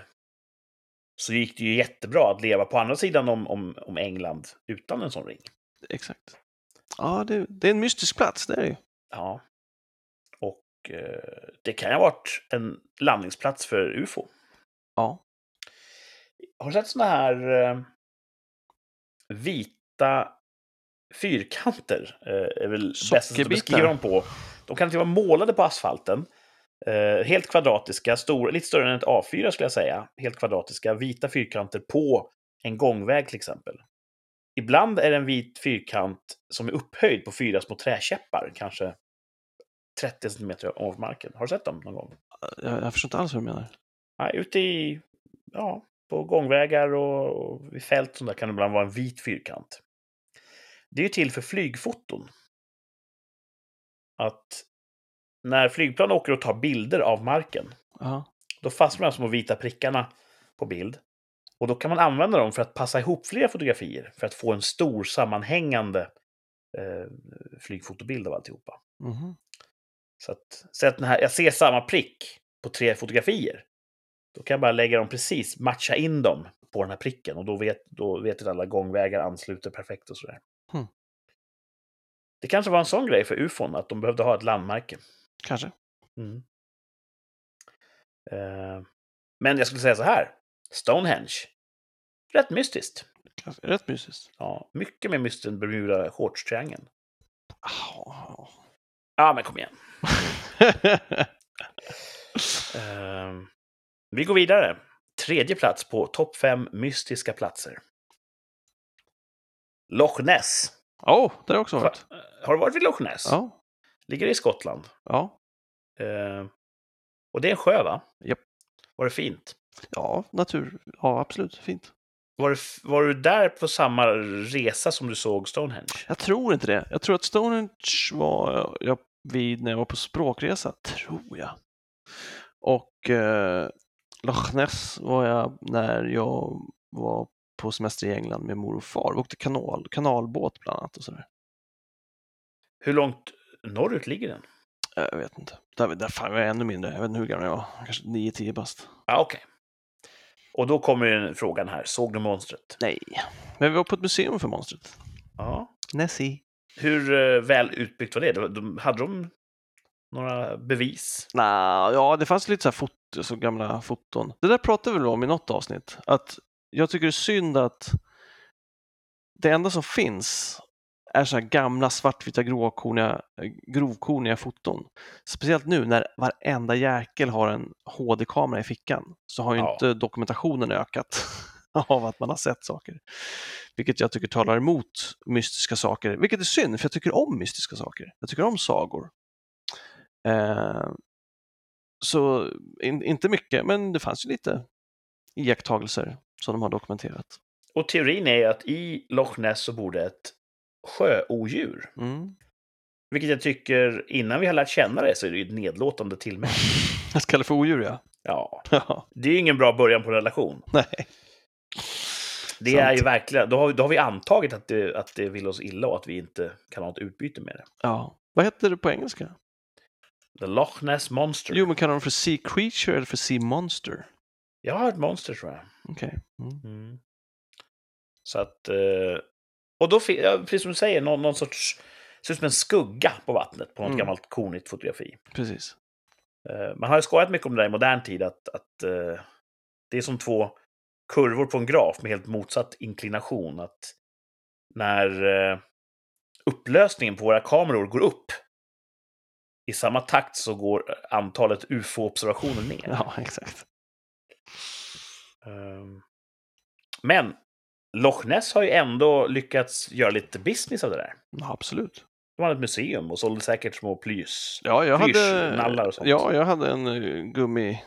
så gick det ju jättebra att leva på andra sidan om, om, om England utan en sån ring. Exakt. Ja, det, det är en mystisk plats, det är det ju. Ja. Och eh, det kan ju ha varit en landningsplats för UFO. Ja. Har du sett såna här eh, vita fyrkanter? Eh, är väl sättet att beskriva dem på. De kan inte vara målade på asfalten. Eh, helt kvadratiska, stor, lite större än ett A4 skulle jag säga. Helt kvadratiska, vita fyrkanter på en gångväg till exempel. Ibland är det en vit fyrkant som är upphöjd på fyra små träkäppar, kanske 30 cm av marken. Har du sett dem någon gång? Jag, jag förstår inte alls vad du menar. Nej, ute i, ja, på gångvägar och, och vid fält som där kan det ibland vara en vit fyrkant. Det är ju till för flygfoton. Att när flygplan åker och tar bilder av marken, Ja. då fastnar de små vita prickarna på bild. Och då kan man använda dem för att passa ihop flera fotografier för att få en stor sammanhängande eh, flygfotobild av alltihopa. Mhm. Så att, så att här, jag ser samma prick på tre fotografier. Då kan jag bara lägga dem precis, matcha in dem på den här pricken och då vet, då vet jag att alla gångvägar ansluter perfekt och sådär. Hmm. Det kanske var en sån grej för ufon, att de behövde ha ett landmärke. Kanske. Mm. Eh, men jag skulle säga så här. Stonehenge. Rätt mystiskt. Rätt mystiskt. Ja, mycket mer mystiskt än Bermuda shortstriangeln. Ah. Ja, men kom igen. [LAUGHS] Eh, vi går vidare. Tredje plats på topp fem mystiska platser. Loch Ness. oh, det har jag också varit. Har du varit vid Loch Ness? Ja. Ligger i Skottland. Ja. Eh, och det är en sjö, va? Japp. Var det fint? Ja, natur. Ja, absolut. Fint. Var du, var du där på samma resa som du såg Stonehenge? Jag tror inte det. Jag tror att Stonehenge var jag vid när jag var på språkresa, tror jag. Och eh, Loch Ness var jag när jag var på semester i England med mor och far. Vi åkte kanal, kanalbåt bland annat och sådär. Hur långt norrut ligger den? Jag vet inte. Där, där fan, jag var ännu mindre. Jag vet inte hur gammal jag var. Kanske 9-10 bast. Ja, okej. Och då kommer ju frågan här. Såg du monstret? Nej. Men vi var på ett museum för monstret. Ja. Nessie. Hur eh, väl utbyggt var det? De, de, hade de några bevis? Nah, ja, det fanns lite så här foto, så gamla foton. Det där pratade vi väl om i något avsnitt. Att jag tycker det är synd att det enda som finns är så här gamla svartvita grovkorniga, grovkorniga foton. Speciellt nu när varenda jäkel har en HD-kamera i fickan så har ju Ja. inte dokumentationen ökat [LAUGHS] av att man har sett saker. Vilket jag tycker talar emot mystiska saker, vilket är synd för jag tycker om mystiska saker. Jag tycker om sagor. Eh, så in, inte mycket, men det fanns ju lite iakttagelser som de har dokumenterat. Och teorin är att i Loch Ness så bor det ett sjöodjur. Mm. Vilket jag tycker, innan vi har lärt känna det, så är det ju ett nedlåtande tillmäle. [LAUGHS] Jag ska kalla för odjur, ja. [LAUGHS] Ja, det är ju ingen bra början på en relation. Nej. Det Sant. är ju verkligen, då har, vi- då har vi antagit att det, att det vill oss illa och att vi inte kan ha ett utbyte med det. Ja. Vad heter det på engelska? The Loch Ness Monster. Jo, men kallar de för Sea Creature eller för Sea Monster? Jag har ett monster tror jag. Okej. Mm. Mm. Så att... eh, Och då, precis som du säger, någon, någon sorts... Ser ut som en skugga på vattnet på något Mm. gammalt kornigt fotografi. Precis. Eh, Man har ju skojat mycket om det där i modern tid, att, att eh, det är som två kurvor på en graf med helt motsatt inklination. Att när upplösningen på våra kameror går upp i samma takt så går antalet ufo-observationer ner. Ja, [LAUGHS] exakt. Ehm, Men Loch Ness har ju ändå lyckats göra lite business av det där. Ja, absolut. De hade ett museum och sålde säkert små plys. Ja, jag hade, och sånt. ja, jag hade en eh, gummi,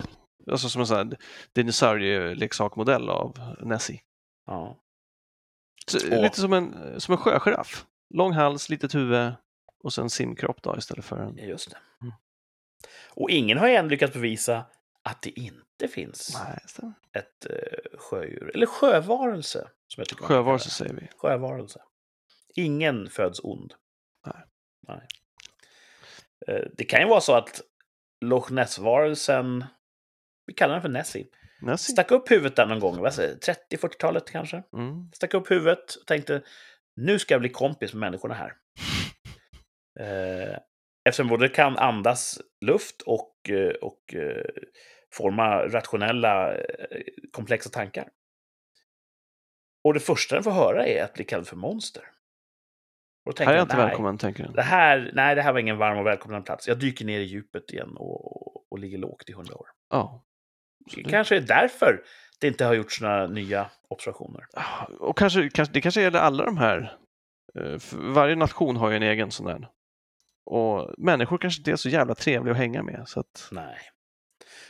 alltså som en sån här dinosaurieleksaksmodell av Nessie. Ja. Så. Lite som en, som en sjögiraff. Lång hals, litet huvud och sen simkropp då istället för en... Just det. Mm. Och ingen har ju än lyckats bevisa att det inte finns Nej, ett uh, sjödjur. Eller sjövarelse. Som jag tycker Sjövarelse säger vi. Sjövarelse. Ingen föds ond. Nej. Nej. Eh, det kan ju vara så att Loch Ness-varelsen, vi kallar den för Nessie, ser. Stack upp huvudet där någon gång, vad säger jag, 30-40-talet kanske. Mm. Stack upp huvudet och tänkte, nu ska jag bli kompis med människorna här. Eh, eftersom både kan andas luft och, eh, och eh, forma rationella, eh, komplexa tankar. Och det första den får höra är att bli kallad för monster. Och Här är jag inte nej, välkommen, tänker du. Det här, nej, det här var ingen varm och välkomnande plats. Jag dyker ner i djupet igen och, och ligger lågt i hundra år. Ja. Det kanske är därför det inte har gjorts några nya observationer. Och kanske, kanske, det kanske gäller alla de här. Eh, Varje nation har ju en egen sån där. Och människor kanske inte är så jävla trevliga att hänga med. Så att, Nej.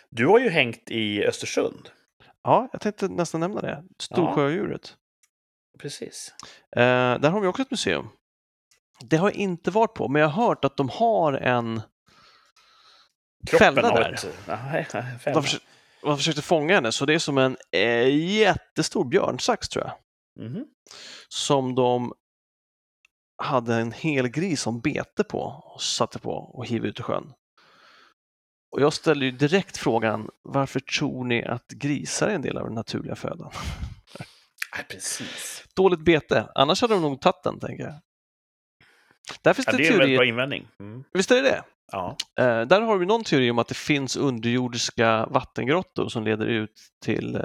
Du har ju hängt i Östersund. ja, jag tänkte nästan nämna det. Storsjöodjuret. Precis. Eh, där har vi också ett museum. Det har jag inte varit på, men jag har hört att de har en Kroppen fälla där. Nej, fälla. De, försö- de försökte fånga henne, så det är som en eh, jättestor björnsax tror jag. Mhm. Som de hade en hel gris som bete på och satte på och hiv ut i sjön. Och jag ställer ju direkt frågan, varför tror ni att grisar är en del av den naturliga födan? [LAUGHS] Nej, precis. Dåligt bete, annars hade de nog tagit den, tänker jag. Där finns Ja, det, det är en väldigt bra invändning. Mm. visst är det det? Ja. Eh, där har vi någon teori om att det finns underjordiska vattengrottor som leder ut till eh,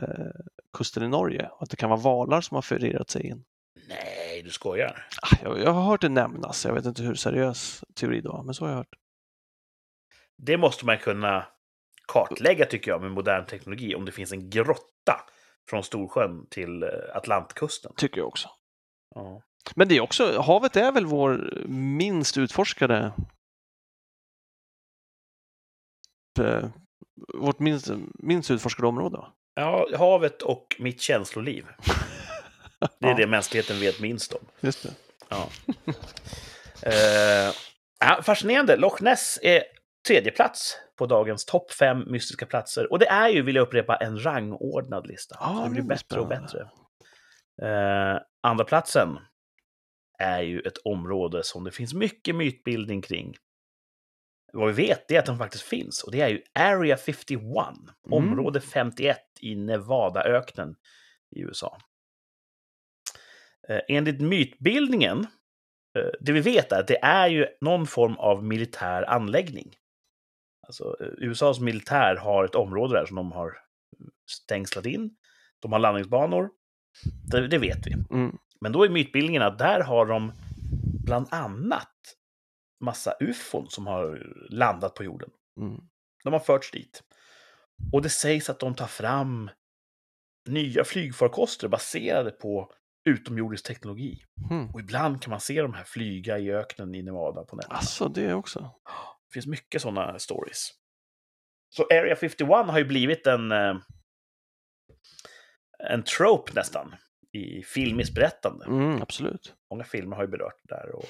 kusten i Norge och att det kan vara valar som har förirrat sig in. Nej, du skojar. Ah, Jag, jag har hört det nämnas, jag vet inte hur seriös teori det var, men så har jag hört. Det måste man kunna kartlägga, tycker jag, med modern teknologi. Om det finns en grotta från Storsjön till eh, Atlantkusten. Tycker jag också. Ja. Men det är också, havet är väl vår minst utforskade eh, vårt minst, minst utforskade område. ja, havet och mitt känsloliv. [LAUGHS] [LAUGHS] Det är det mänskligheten vet minst om. Just det. Ja. [LAUGHS] Eh, fascinerande. Loch Ness är tredje plats på dagens topp fem mystiska platser. Och det är ju, vill jag upprepa, en rangordnad lista. Så det blir bättre och spännande. bättre. Eh, andra platsen är ju ett område som det finns mycket mytbildning kring. Vad vi vet är att den faktiskt finns och det är ju Area 51, område 51 i Nevadaöknen i USA. Eh, enligt mytbildningen, eh, det vi vet är att det är ju någon form av militär anläggning. Alltså eh, USAs militär har ett område där som de har stängslat in. De har landningsbanor. Det, det vet vi. Mm. Men då är mytbildningen att där har de bland annat massa ufon som har landat på jorden. Mm. De har förts dit. Och det sägs att de tar fram nya flygfarkoster baserade på utomjordisk teknologi. Mm. Och ibland kan man se de här flyga i öknen i Nevada på nätterna. Alltså, det också. Det finns mycket sådana stories. Så Area 51 har ju blivit en, eh, en trope nästan i filmiskt berättande. Mm, absolut. Många filmer har ju berört det där. Och,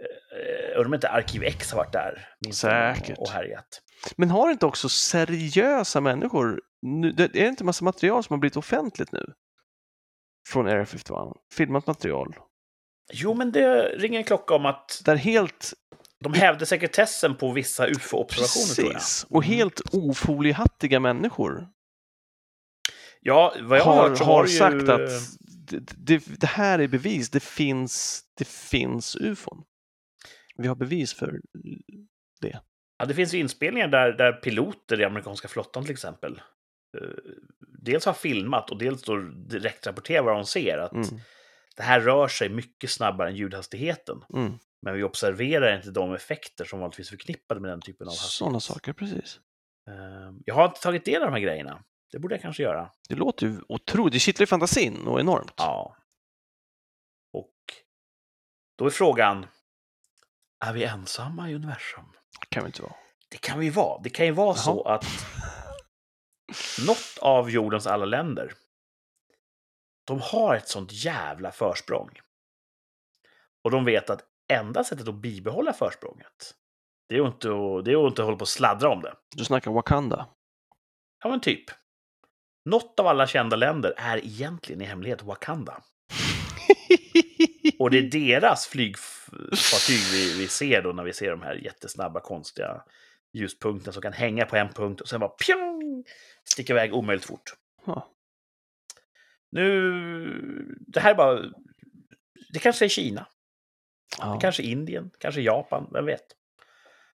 eh, undrar om inte Arkiv X har varit där. Säkert. Och härjat. Men har inte också seriösa människor, nu, det är inte massa material som har blivit offentligt nu? Från Area 51, filmat material. Jo, men det ringer en klocka om att Där helt, de hävde sekretessen på vissa ufo-observationer tror jag. och helt ofoliehattiga människor Ja, vad jag har, har, hört så har det ju... sagt att det, det, det här är bevis, det finns, det finns ufon. Vi har bevis för Ja, det finns ju inspelningar där, där piloter i amerikanska flottan till exempel eh, dels har filmat och dels då direkt rapporterar vad de ser. Att mm, det här rör sig mycket snabbare än ljudhastigheten. mm, Men vi observerar inte de effekter som vanligtvis är förknippade med den typen av hastighet. sådana saker, precis. Eh, Jag har inte tagit del av de här grejerna. Det borde jag kanske göra. Det låter ju otroligt, det kittlar i fantasin och enormt. Ja. Och då är frågan, är vi ensamma i universum? kan vi inte vara. Det kan vi vara. Det kan ju vara så att [LAUGHS] något av jordens alla länder, de har ett sånt jävla försprång. Och de vet att enda sättet att bibehålla försprånget, det är ju inte att, det är att inte hålla på och sladdra om det. Du snackar Wakanda. Ja, men typ. Något av alla kända länder är egentligen i hemlighet Wakanda. Och det är [LAUGHS] deras flygfartyg vi, vi ser då när vi ser de här jättesnabba, konstiga ljuspunkten som kan hänga på en punkt och sen bara pjong, sticka iväg omöjligt fort. Ja. Nu, det här är bara... Det kanske är Kina, Ja. kanske Indien, kanske Japan, vem vet?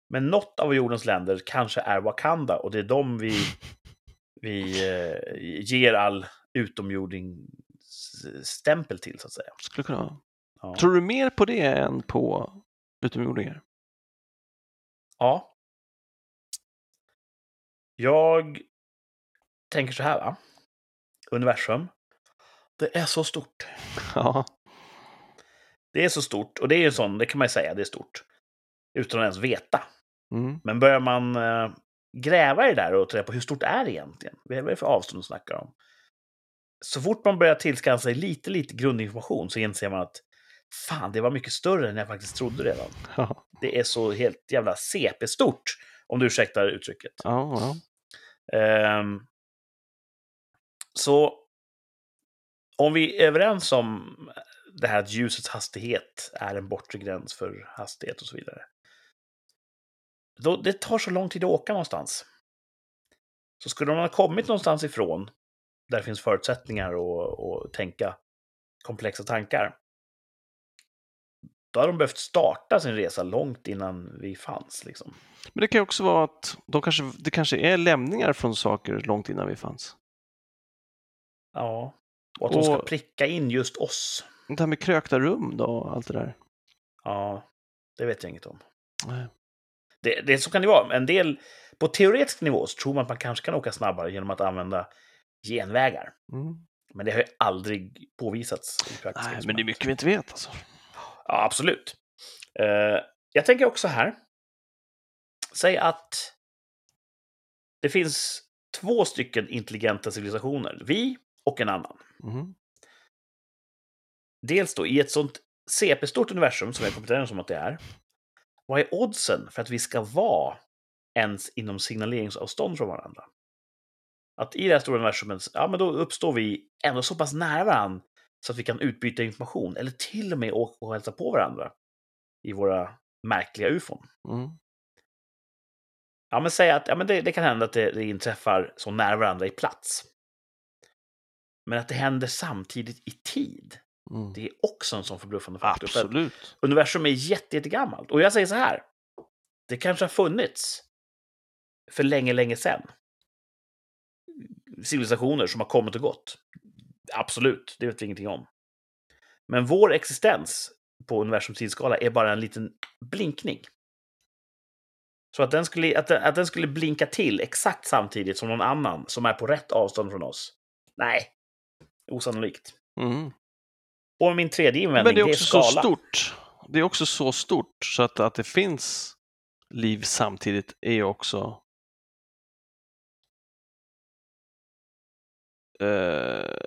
Men något av jordens länder kanske är Wakanda och det är dem vi, [LAUGHS] vi eh, ger all utomjording-stämpel till, så att säga. Skulle kunna. Ja. Tror du mer på det än på utomjordingar? ja. Jag tänker så här, va? Universum. Det är så stort. [LAUGHS] Ja. Det är så stort, och det är en sån, det kan man ju säga, det är stort. Utan att ens veta. Mm. Men börjar man eh, gräva i det där och ta reda på hur stort är det egentligen? Vad är det för avstånd att snacka om? Så fort man börjar tillskansa sig lite, lite grundinformation så inser man att fan, det var mycket större än jag faktiskt trodde redan. Ja. Det är så helt jävla CP-stort, om du ursäktar uttrycket. Ja, ja. Ehm, så om vi är överens om det här att ljusets hastighet är en bortre gräns för hastighet och så vidare. Då, det tar så lång tid att åka någonstans. Så skulle man ha kommit någonstans ifrån, där det finns förutsättningar att tänka komplexa tankar, då har de behövt starta sin resa långt innan vi fanns. Liksom. Men det kan ju också vara att de kanske, det kanske är lämningar från saker långt innan vi fanns. Ja. Och att de ska Och- pricka in just oss. Det här med krökta rum då, och allt det där. Ja, det vet jag inget om. Nej. Det, det så kan det vara. En del, på teoretisk nivå så tror man att man kanske kan åka snabbare genom att använda genvägar. Mm. Men det har ju aldrig påvisats i Nej, men det är mycket vi inte vet alltså. Ja, absolut. Eh, jag tänker också här. Säg att det finns två stycken intelligenta civilisationer. Vi och en annan. Mm. Dels då i ett sånt CP-stort universum som jag kompetent som att det är. Vad är oddsen för att vi ska vara ens inom signaleringsavstånd från varandra? Att i det här stora universumet, ja men då uppstår vi ändå så pass nära varandra så att vi kan utbyta information eller till och med åka och hälsa på varandra i våra märkliga ufon. Mm. Ja, men säg att ja, men det, det kan hända att det, det inträffar så nära varandra i plats. Men att det händer samtidigt i tid, Mm. det är också en sån förbluffande faktor. För Absolut. universum är jätte, jättegammalt. Och jag säger så här. Det kanske har funnits för länge, länge sedan. Civilisationer som har kommit och gått. Absolut, det vet vi ingenting om. Men vår existens på universums tidsskala är bara en liten blinkning. Så att den, skulle, att, den, att den skulle blinka till exakt samtidigt som någon annan som är på rätt avstånd från oss. Nej, osannolikt. Mm. Och min tredje invändning, Men det är det också så skala. stort. Det är också så stort så att, att det finns liv samtidigt är också eh,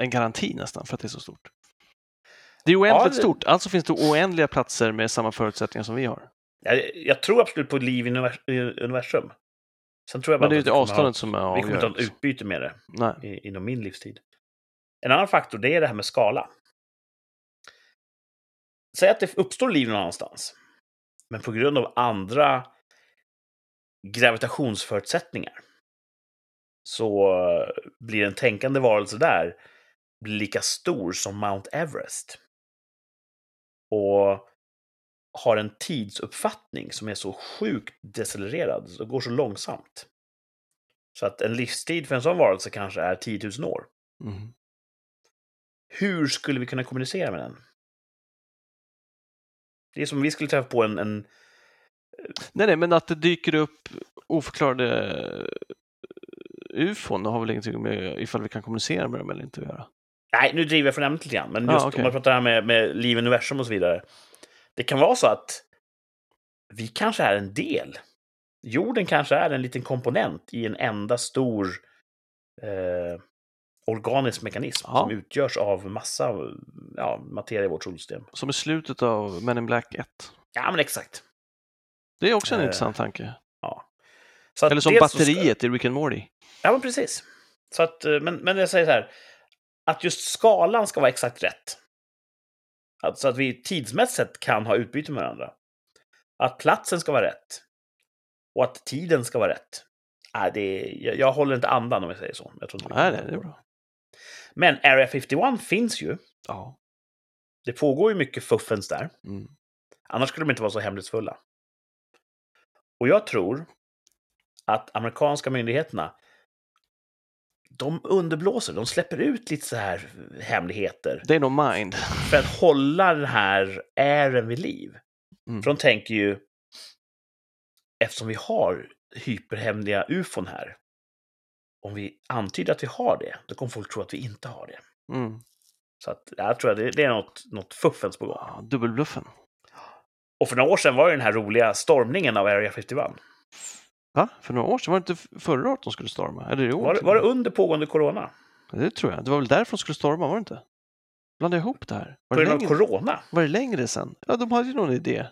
en garanti nästan för att det är så stort. Det är oändligt det- stort, alltså finns det oändliga platser med samma förutsättningar som vi har. Jag, jag tror absolut på liv i univers- i universum. Sen tror jag bara Men det är ju avståndet som är ha, Vi kommer inte ha ett avgörande. utbyte med det i, inom min livstid. En annan faktor, det är det här med skala. Säg att det uppstår liv någon annanstans. Men på grund av andra gravitationsförutsättningar så blir en tänkande varelse där blir lika stor som Mount Everest. Och har en tidsuppfattning som är så sjukt decelererad, så går så långsamt. Så att en livstid för en sån varelse kanske är 10 000 år. Mm. Hur skulle vi kunna kommunicera med den? Det är som om vi skulle träffa på en, en nej, nej, men att det dyker upp oförklarade eh, ufon, har väl ingenting med ifall vi kan kommunicera med dem eller inte att göra. Nej, nu driver jag från ämnet lite grann, men Ja, just okej. om man pratar här med, med liv, universum och så vidare. Det kan vara så att vi kanske är en del. Jorden kanske är en liten komponent i en enda stor eh, organisk mekanism Ja. som utgörs av massa ja, materia i vårt solsystem. Som i slutet av Men in Black 1. Ja, men exakt. Det är också en Eh, intressant tanke. Att Eller som så ska- batteriet i Rick and Morty. Ja, men precis. Så att, eh, men, men jag säger så här, att just skalan ska vara exakt rätt. Att, så att vi tidsmässigt kan ha utbyte med varandra. Att platsen ska vara rätt. Och att tiden ska vara rätt. Nej, det är, jag, jag håller inte andan om jag säger så. Jag tror inte Nej, nej, det är bra. Men Area 51 finns ju. Ja. Det pågår ju mycket fuffens där. Mm. Annars skulle de inte vara så hemlighetsfulla. Och jag tror att amerikanska myndigheterna de underblåser, de släpper ut lite så här hemligheter Det är nog mind. för att hålla den här ären vid liv. Mm. För de tänker ju, eftersom vi har hyperhemliga ufon här, om vi antyder att vi har det, då kommer folk tro att vi inte har det. Mm. Så att, jag tror att det, det är något, något fuffens på gång. Ja, dubbelbluffen. Och för några år sedan var det den här roliga stormningen av Area 51. Va? För några år sedan? Var det inte förra året de skulle storma? Eller i år? Var, det- var det under pågående corona? Det tror jag. Det var väl därför de skulle storma, var det inte? Blandade jag ihop det här? Var På det, grund av corona? var det längre sen? Ja, de hade ju någon idé.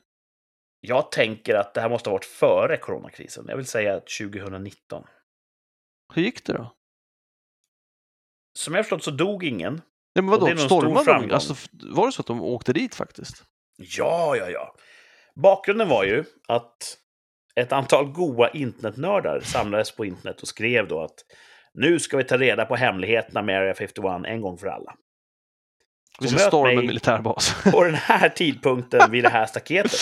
Jag tänker att det här måste ha varit före coronakrisen. Jag vill säga 2019. Hur gick det då? Som jag förstått så dog ingen. Nej, men vadå, stormade de? Alltså, var det så att de åkte dit faktiskt? Ja, ja, ja. Bakgrunden var ju att ett antal goa internetnördar samlades på internet och skrev då att nu ska vi ta reda på hemligheterna med Area 51 en gång för alla. Vi ska storma en militärbas. [LAUGHS] På den här tidpunkten vid det här staketet.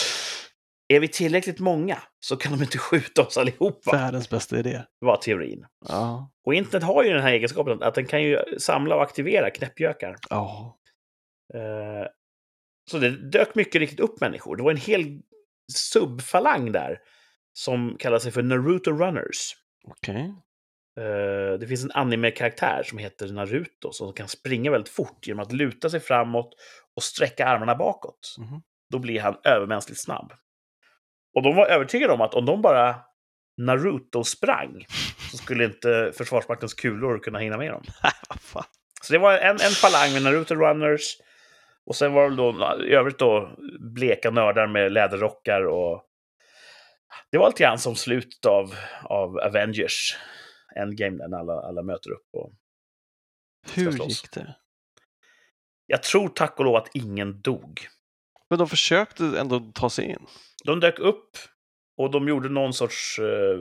Är vi tillräckligt många så kan de inte skjuta oss allihopa, Världens bästa idé. var teorin. Ja. Och internet har ju den här egenskapen att den kan ju samla och aktivera knäppjökar. Ja. Eh, Så det dök mycket riktigt upp människor. Det var en hel subfalang där som kallar sig för Naruto Runners. Okej. Eh, Det finns en anime-karaktär som heter Naruto som kan springa väldigt fort genom att luta sig framåt och sträcka armarna bakåt. Mhm. Då blir han övermänskligt snabb. Och de var övertygade om att om de bara Naruto sprang så skulle inte Försvarsmaktens kulor kunna hinna med dem. [LAUGHS] Så det var en, en falang med Naruto Runners. Och sen var det då i övrigt då bleka nördar med läderrockar och... Det var lite grann som slutet av, av Avengers Endgame när alla, alla möter upp. Och... Hur gick det? Jag tror tack och lov att ingen dog. Men de försökte ändå ta sig in. De dök upp och de gjorde någon sorts... eh,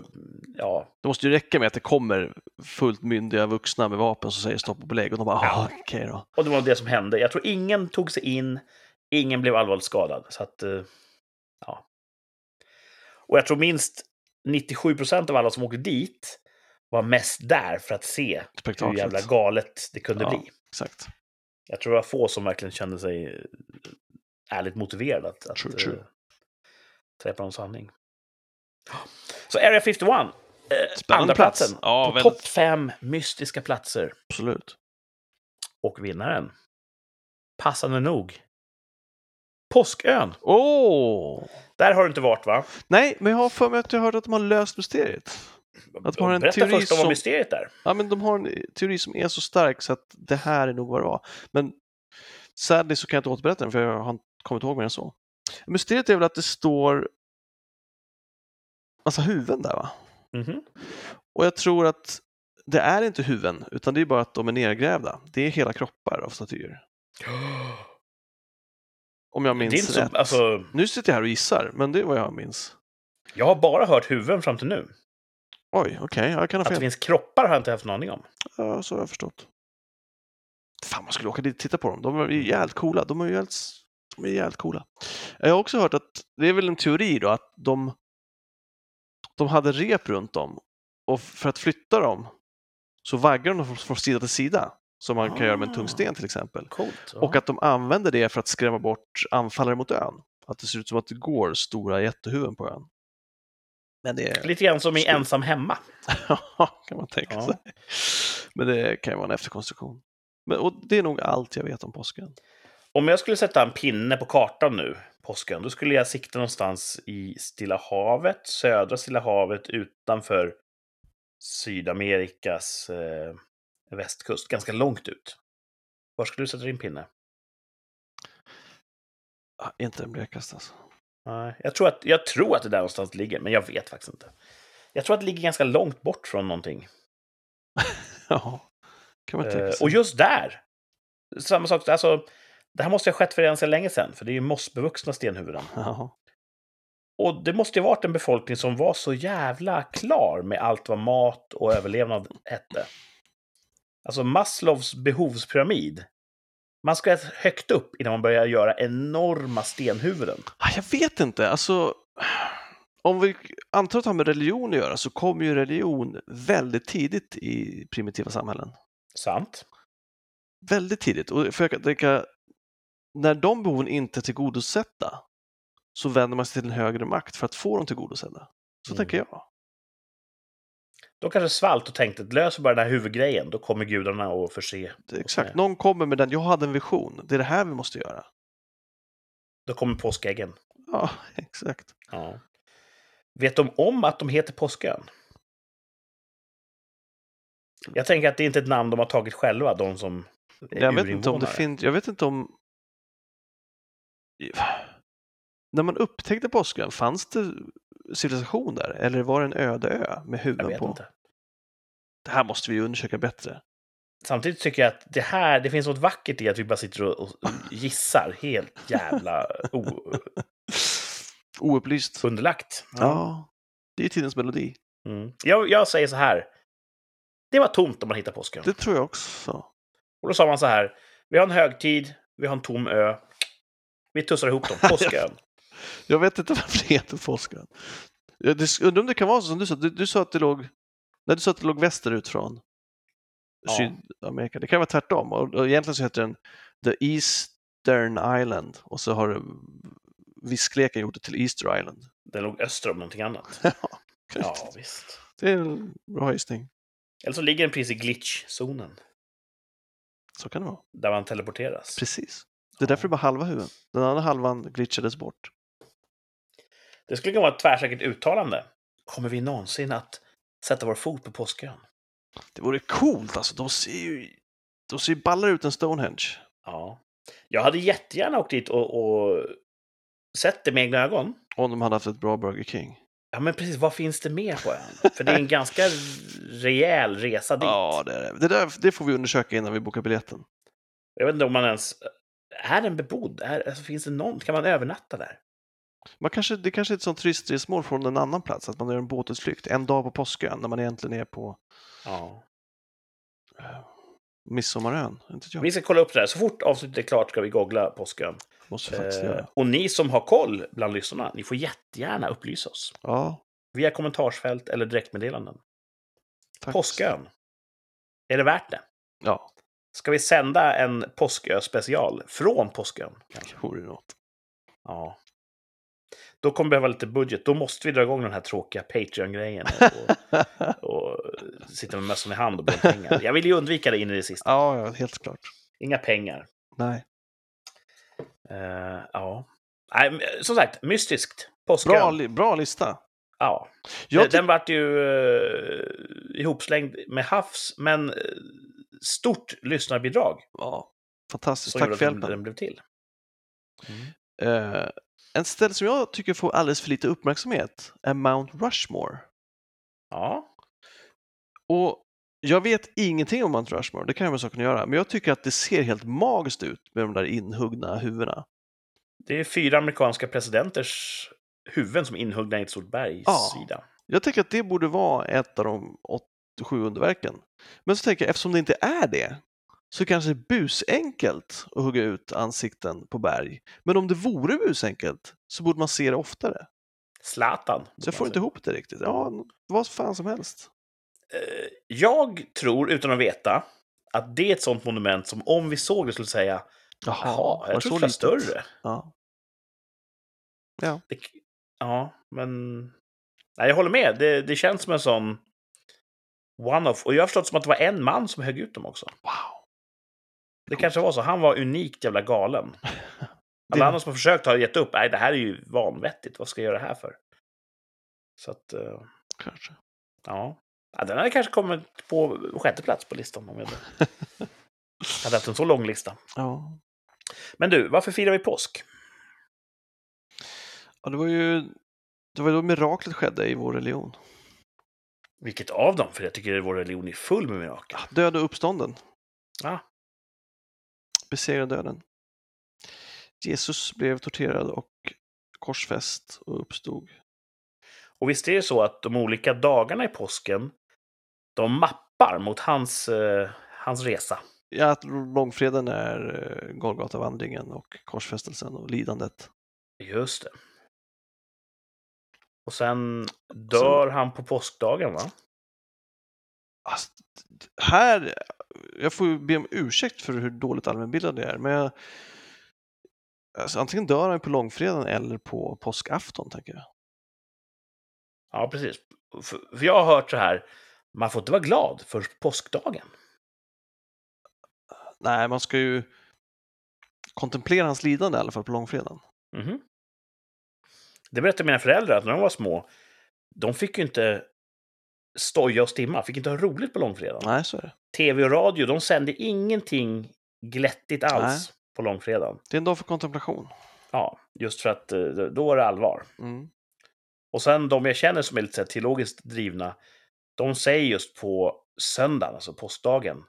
ja, Det måste ju räcka med att det kommer fullt myndiga vuxna med vapen som säger stopp och belägg och de bara, Ja. ah, okej då. och det var det som hände. Jag tror ingen tog sig in, ingen blev allvarligt skadad. Så att, eh, ja. Och jag tror minst 97 procent av alla som åkte dit var mest där för att se hur jävla galet det kunde Ja. bli. Exakt. Jag tror det var få som verkligen kände sig eh, ärligt motiverade att, att True, true. träffa någon sanning. Så Area 51, eh, andra plats. platsen Ja, på väldigt- topp fem mystiska platser. Absolut. Och vinnaren, passande nog, Påskön. Åh! Där har du inte varit, va? Nej, men jag har för mig att jag hört att de har löst mysteriet. Att de har en Berätta teori först om som- mysteriet är. Ja, men de har en teori som är så stark så att det här är nog vad det var. Men sadly så kan jag inte återberätta den för jag har inte kommit ihåg mer än så. Mysteriet är väl att det står massa huvuden där va? Mhm. Och jag tror att det är inte huvuden utan det är bara att de är nergrävda. Det är hela kroppar av statyer. [GASPS] Om jag Det är minns rätt. så, alltså, Nu sitter jag här och gissar, men det är vad jag minns. jag har bara hört huvuden fram till nu. Oj, okej, jag kan ha Att det fel. finns kroppar har jag inte haft en aning om. Ja, så har jag förstått. Fan, man skulle åka dit och titta på dem. De är ju jävligt coola. De är ju jävligt, de är jävligt coola. Jag har också hört att det är väl en teori då att de, de hade rep runt dem och för att flytta dem så vaggar de från sida till sida som man kan göra med en tung Ah. sten till exempel. Coolt. Och att de använder det för att skrämma bort anfallare mot ön. Att det ser ut som att det går stora jättehuvuden på ön. Men det är... Lite grann som i Ensam hemma. [LAUGHS] Ja, kan man tänka Ja. sig. Men det kan ju vara en efterkonstruktion. Men, och det är nog allt jag vet om påsken. Om jag skulle sätta en pinne på kartan nu, påsken, då skulle jag sikta någonstans i Stilla havet, södra Stilla havet, utanför Sydamerikas eh, västkust, ganska långt ut. Var skulle du sätta din pinne? Ah, inte den blekaste alltså. Nej, jag, tror att, jag tror att det där någonstans ligger, men jag vet faktiskt inte. Jag tror att det ligger ganska långt bort från någonting. [LAUGHS] Ja, kan man tänka Eh, sig. och just där! Samma sak, alltså, det här måste ha skett för så länge sedan, för det är ju mossbevuxna stenhuvuden. Ja. Och det måste ju varit en befolkning som var så jävla klar med allt vad mat och överlevnad hette. Alltså Maslows behovspyramid. Man ska högt upp innan man börjar göra enorma stenhuvuden. Ah, Jag vet inte, alltså om vi antar att det har med religion att göra så kommer ju religion väldigt tidigt i primitiva samhällen. Sant? Väldigt tidigt. Och för jag kan tänka, när de behoven inte är tillgodosedda så vänder man sig till en högre makt för att få dem tillgodosedda. Så Mm. tänker jag. De kanske svalt och tänkte att löser bara den här huvudgrejen, då kommer gudarna att förse. Är exakt, med. någon kommer med den, jag hade en vision, det är det här vi måste göra. Då kommer påskäggen. Ja, [LAUGHS] exakt. Ja. Vet de om att de heter Påskön? Jag tänker att det inte är ett namn de har tagit själva, de som är Jag vet inte om det finns, jag vet inte om... [SIGHS] När man upptäckte påskön, fanns det civilisation där? Eller var det en öde ö med huvuden på? inte. Det här måste vi undersöka bättre. Samtidigt tycker jag att det här, det finns något vackert i att vi bara sitter och, och gissar helt jävla [LAUGHS] Oupplyst. underlagt. Ja, det är tidens melodi. Mm. Jag, jag säger så här. Det var tomt om man hittar påskön. Det tror jag också. Och då sa man så här. Vi har en högtid, vi har en tom ö. Vi tussar ihop dem. [LAUGHS] Påskön. Jag vet inte [LAUGHS] varför det heter. Jag det- undrar om det kan vara så som du sa. Du, du sa att det låg, nej, du sa att det låg västerut från Ja. Sydamerika. Det kan vara tvärtom. Och, och egentligen så heter den The Eastern Island och så har viskleken gjort det till Easter Island. Den låg öster om någonting annat. [LAUGHS] Ja, Ja, visst. Det är en bra gissning. Eller så ligger den precis i glitch-zonen. Så kan det vara. Där man teleporteras. Precis. Det är därför det bara halva huvudet. Den andra halvan glitchades bort. Det skulle kunna vara ett tvärsäkert uttalande. Kommer vi någonsin att sätta vår fot på påskön? Det vore coolt alltså. De ser ju, de ser ju ballare ut än Stonehenge. Ja. Jag hade jättegärna åkt dit och, och sett det med egna ögon. Om de hade haft ett bra Burger King. Ja, men precis. Vad finns det mer på ön? För det är en [LAUGHS] ganska rejäl resa dit. Ja, det, är det. Det, där, det får vi undersöka innan vi bokar biljetten. Jag vet inte om man ens... Är den bebodd? Är, alltså, finns det någon? Kan man övernatta där? Man kanske, det kanske är ett sånt turistresmål från en annan plats, att man gör en båtutflykt en dag på påskön när man egentligen är på Ja. eh, Midsommarön. Vi ska kolla upp det där. Så fort avsnittet är klart ska vi googla påskön. Måste faktiskt Eh, göra. och ni som har koll bland lyssnarna, ni får jättegärna upplysa oss. Ja, Via kommentarsfält eller direktmeddelanden. tack. Påskön. Är det värt det? Ja, Ska vi sända en påskö-special från Påskön? det vore något. Ja. Då kommer vi behöva lite budget. Då måste vi dra igång den här tråkiga Patreon-grejen. [LAUGHS] Och, och sitta med mössan i hand och be om pengar. Jag vill ju undvika det in i det sista. ja, ja, helt klart. Inga pengar. Nej. Eh, ja. Nej, som sagt, mystiskt. Påskön. Bra, bra lista. Ja. Jag Den, vart ju uh, ihopslängd med Havs, men eh, stort lyssnarbidrag. ja, fantastiskt. Tack för hjälpen. den blev till. Eh, en ställe som jag tycker får alldeles för lite uppmärksamhet är Mount Rushmore. Ja. Och jag vet ingenting om Mount Rushmore, det kan jag med saken göra, men jag tycker att det ser helt magiskt ut med de där inhuggna huvudena. Det är fyra amerikanska presidenters huvuden som är inhuggna i ett stort bergssida. Jag tycker att det borde vara ett av de 87 underverken. Men så tänker jag, eftersom det inte är det, så kanske det är busenkelt att hugga ut ansikten på berg. Men om det vore busenkelt så borde man se det oftare. Zlatan. Så jag får inte ihop det riktigt. Ja, vad fan som helst. Eh, Jag tror, utan att veta, att det är ett sånt monument som om vi såg det skulle säga Jaha, jag tror det var större. Ja. Det, ja, men... Nej, jag håller med. Det, det känns som en sån one-off. Och jag har förstått som att det var en man som högg ut dem också. Wow. Det kanske var så. Han var unikt jävla galen. Det- [LAUGHS] Alla andra som har försökt har gett upp. Nej, det här är ju vanvettigt. Vad ska jag göra det här för? Så att, eh, Kanske. ja. ja. Den hade kanske kommit på sjätte plats på listan om jag hade, [LAUGHS] hade haft en så lång lista. Ja. Men du, varför firar vi påsk? ja, det var ju det var då miraklet skedde i vår religion. Vilket av dem? För jag tycker att vår religion är full med mirakel. Död och uppstånden. Ja. Besegrade döden. Jesus blev torterad och korsfäst och uppstod. Och visst är det så att de olika dagarna i påsken, de mappar mot hans, eh, hans resa. Ja, att långfredagen är eh, Golgatavandringen och korsfästelsen och lidandet. Just det. Och sen dör han på påskdagen, va? Alltså, här, jag får ju be om ursäkt för hur dåligt allmänbildad jag är, men jag, alltså, antingen dör han på långfredagen eller på påskafton, tänker jag. Ja, precis. För, för jag har hört så här, man får inte vara glad på påskdagen. Nej, man ska ju kontemplera hans lidande i alla fall på långfredagen. Mhm. Det berättade mina föräldrar att när de var små, de fick ju inte stoja och stimma, fick inte ha roligt på långfredagen. Nej, så är det. TV och radio, de sände ingenting glättigt alls på långfredagen. Det är en dag för kontemplation. Ja, just för att eh, då är det allvar. Mm. Och sen de jag känner som är lite teologiskt drivna, de säger just på söndagen, alltså påskdagen,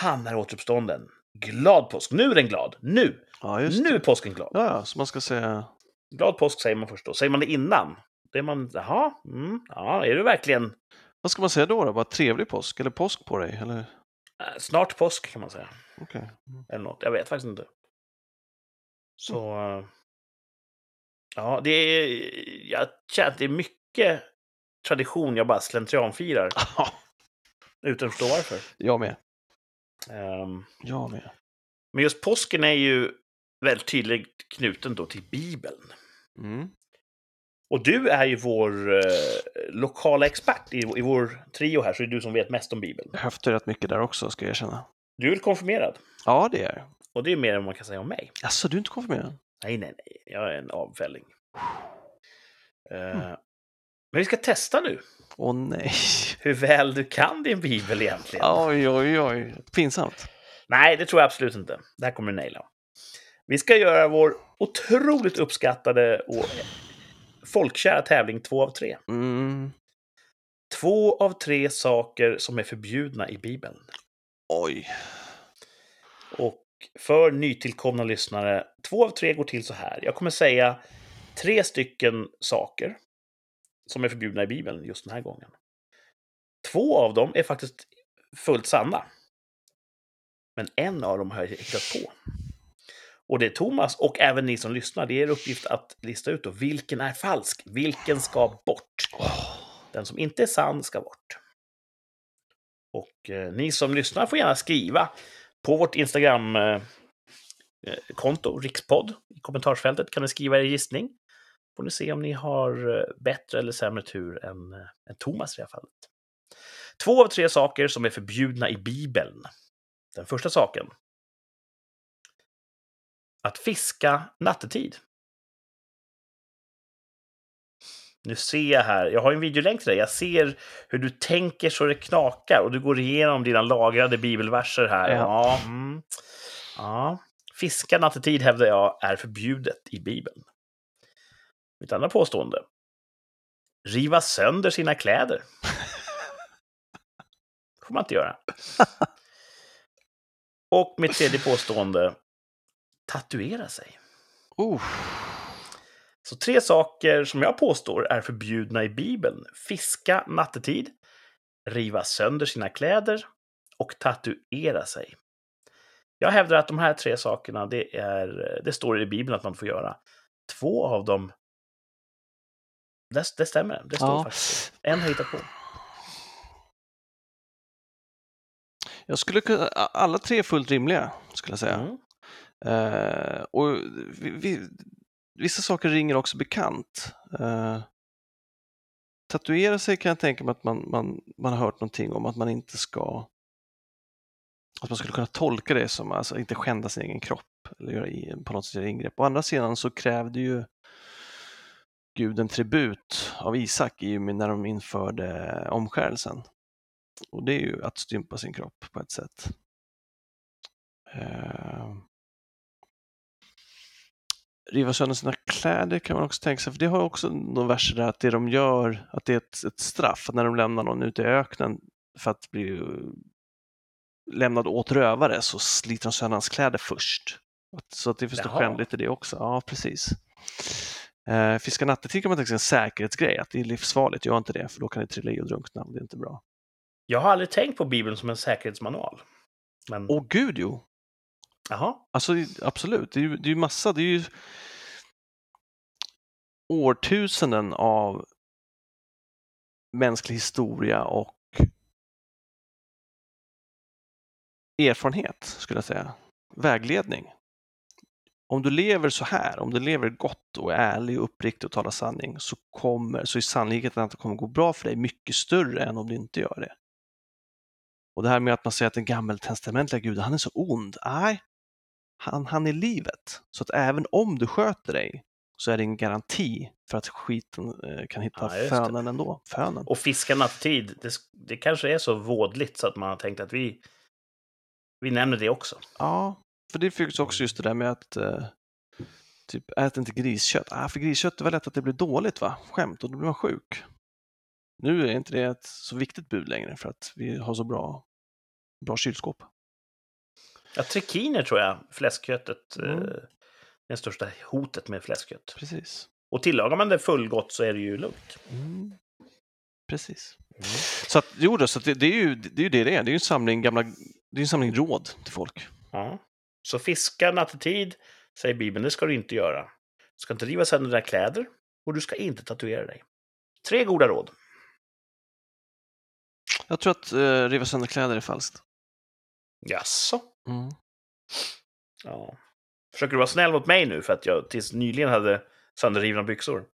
han är återuppstånden. Glad påsk! Nu är den glad! Nu! Ja, Nu är påsken glad! Ja, ja, så man ska säga Glad påsk säger man först då. Säger man det innan, då är man, jaha, mm, ja, är du verkligen Vad ska man säga då? då? Bara trevlig påsk eller påsk på dig? Eller? eh, snart påsk kan man säga. Okej. Mm. Eller något, jag vet faktiskt inte. Så... eh, Ja, det är... Jag känner att det är mycket tradition jag bara slentrianfirar [LAUGHS] utan att förstå varför. jag med. Ehm, Jag med. Men just påsken är ju väldigt tydligt knuten då till Bibeln. Mm. Och du är ju vår eh, lokala expert i, i vår trio här, så det är du som vet mest om Bibeln. Jag höftar rätt mycket där också, ska jag erkänna. Du är väl konfirmerad? Ja, det är. Och det är mer än man kan säga om mig. Alltså, du är inte konfirmerad? Nej, nej, nej. Jag är en avfälling. Eh, Men vi ska testa nu Åh nej. [LAUGHS] hur väl du kan din bibel egentligen. Oj, oj, oj. Pinsamt. Nej, det tror jag absolut inte. Det här kommer du naila. Vi ska göra vår otroligt uppskattade och folkkära tävling två av tre. Mm. Två av tre saker som är förbjudna i Bibeln. Oj. Och för nytillkomna lyssnare, två av tre går till så här. Jag kommer säga tre stycken saker som är förbjudna i Bibeln just den här gången. Två av dem är faktiskt fullt sanna. Men en av dem har jag hittat på. Och det är Thomas och även ni som lyssnar, det är er uppgift att lista ut då, vilken är falsk, vilken ska bort. Den som inte är sann ska bort. Och eh, ni som lyssnar får gärna skriva på vårt Instagram-konto, eh, eh, Rikspodd. I kommentarsfältet kan ni skriva er gissning. Får ni se om ni har eh, bättre eller sämre tur än, eh, än Thomas i det här fallet. Två av tre saker som är förbjudna i Bibeln. Den första saken. Att fiska nattetid. Nu ser jag här, jag har en videolänk till dig. Jag ser hur du tänker så det knakar och du går igenom dina lagrade bibelverser här. Ja. Ja. Mm. ja. Fiska nattetid hävdar jag är förbjudet i Bibeln. Mitt andra påstående. Riva sönder sina kläder. [LAUGHS] får man inte göra. Och mitt tredje påstående. Tatuera sig. Uh. Så tre saker som jag påstår är förbjudna i Bibeln. Fiska nattetid, riva sönder sina kläder och tatuera sig. Jag hävdar att de här tre sakerna, det, är, det står i Bibeln att man får göra. Två av dem, det, det stämmer. Det står Ja. faktiskt. En har jag hittat på. Jag skulle alla tre är fullt rimliga, skulle jag säga. Mm. Eh, och vi, vi, vissa saker ringer också bekant. Eh, tatuera sig kan jag tänka mig att man, man, man har hört någonting om att man inte ska att man skulle kunna tolka det som alltså inte skända sin egen kropp eller göra i, på något sätt göra ingrepp. Å andra sidan så krävde ju Gud en tribut av Isak i och med när de införde omskärelsen. Och det är ju att stympa sin kropp på ett sätt. Eh, riva sönder sina kläder kan man också tänka sig, för det har också någon verser där att det de gör, att det är ett, ett straff, att när de lämnar någon ute i öknen för att bli lämnad åt rövare så sliter de sönder hans kläder först. Så att det finns något skändligt i det också. Ja, precis. Eh, fiska nattetid kan man tänka sig en säkerhetsgrej, att det är livsfarligt. Gör inte det, för då kan ni trilla i och drunkna. Det är inte bra. Jag har aldrig tänkt på Bibeln som en säkerhetsmanual. Men, Åh gud, jo! Jaha. Alltså absolut, det är ju, det är ju massa, det är ju årtusenden av mänsklig historia och erfarenhet, skulle jag säga. Vägledning. Om du lever så här, om du lever gott och är ärlig och uppriktig och talar sanning, så, kommer, så är sannolikheten att det kommer gå bra för dig mycket större än om du inte gör det. Och det här med att man säger att den gammeltestamentliga guden, han är så ond. Nej, han, han är livet. Så att även om du sköter dig så är det en garanti för att skiten eh, kan hitta Ja, fönen ändå. Fönen. Och fiska nattetid, det, det kanske är så vådligt så att man har tänkt att vi, vi nämner det också. Ja, för det finns också just det där med att eh, typ ät inte griskött. Ah, för griskött är väl lätt att det blir dåligt va? Skämt, och då blir man sjuk. Nu är inte det ett så viktigt bud längre för att vi har så bra, bra kylskåp. Ja, trikiner tror jag, fläskköttet, Mm. eh, det största hotet med fläskkött. Precis. Och tillagar man det fullgott så är det ju lugnt. Mm. Precis. Mm. Så att, jo då, så det, det, är ju, det är ju det det är. Det är ju en samling gamla, det är en samling råd till folk. Ja. Så fiska nattetid, säger Bibeln, det ska du inte göra. Du ska inte riva sönder dina kläder och du ska inte tatuera dig. Tre goda råd. Jag tror att eh, riva sönder kläder är falskt. Jaså? Mm. Ja. Försöker du vara snäll mot mig nu för att jag tills nyligen hade sönderrivna byxor? [LAUGHS]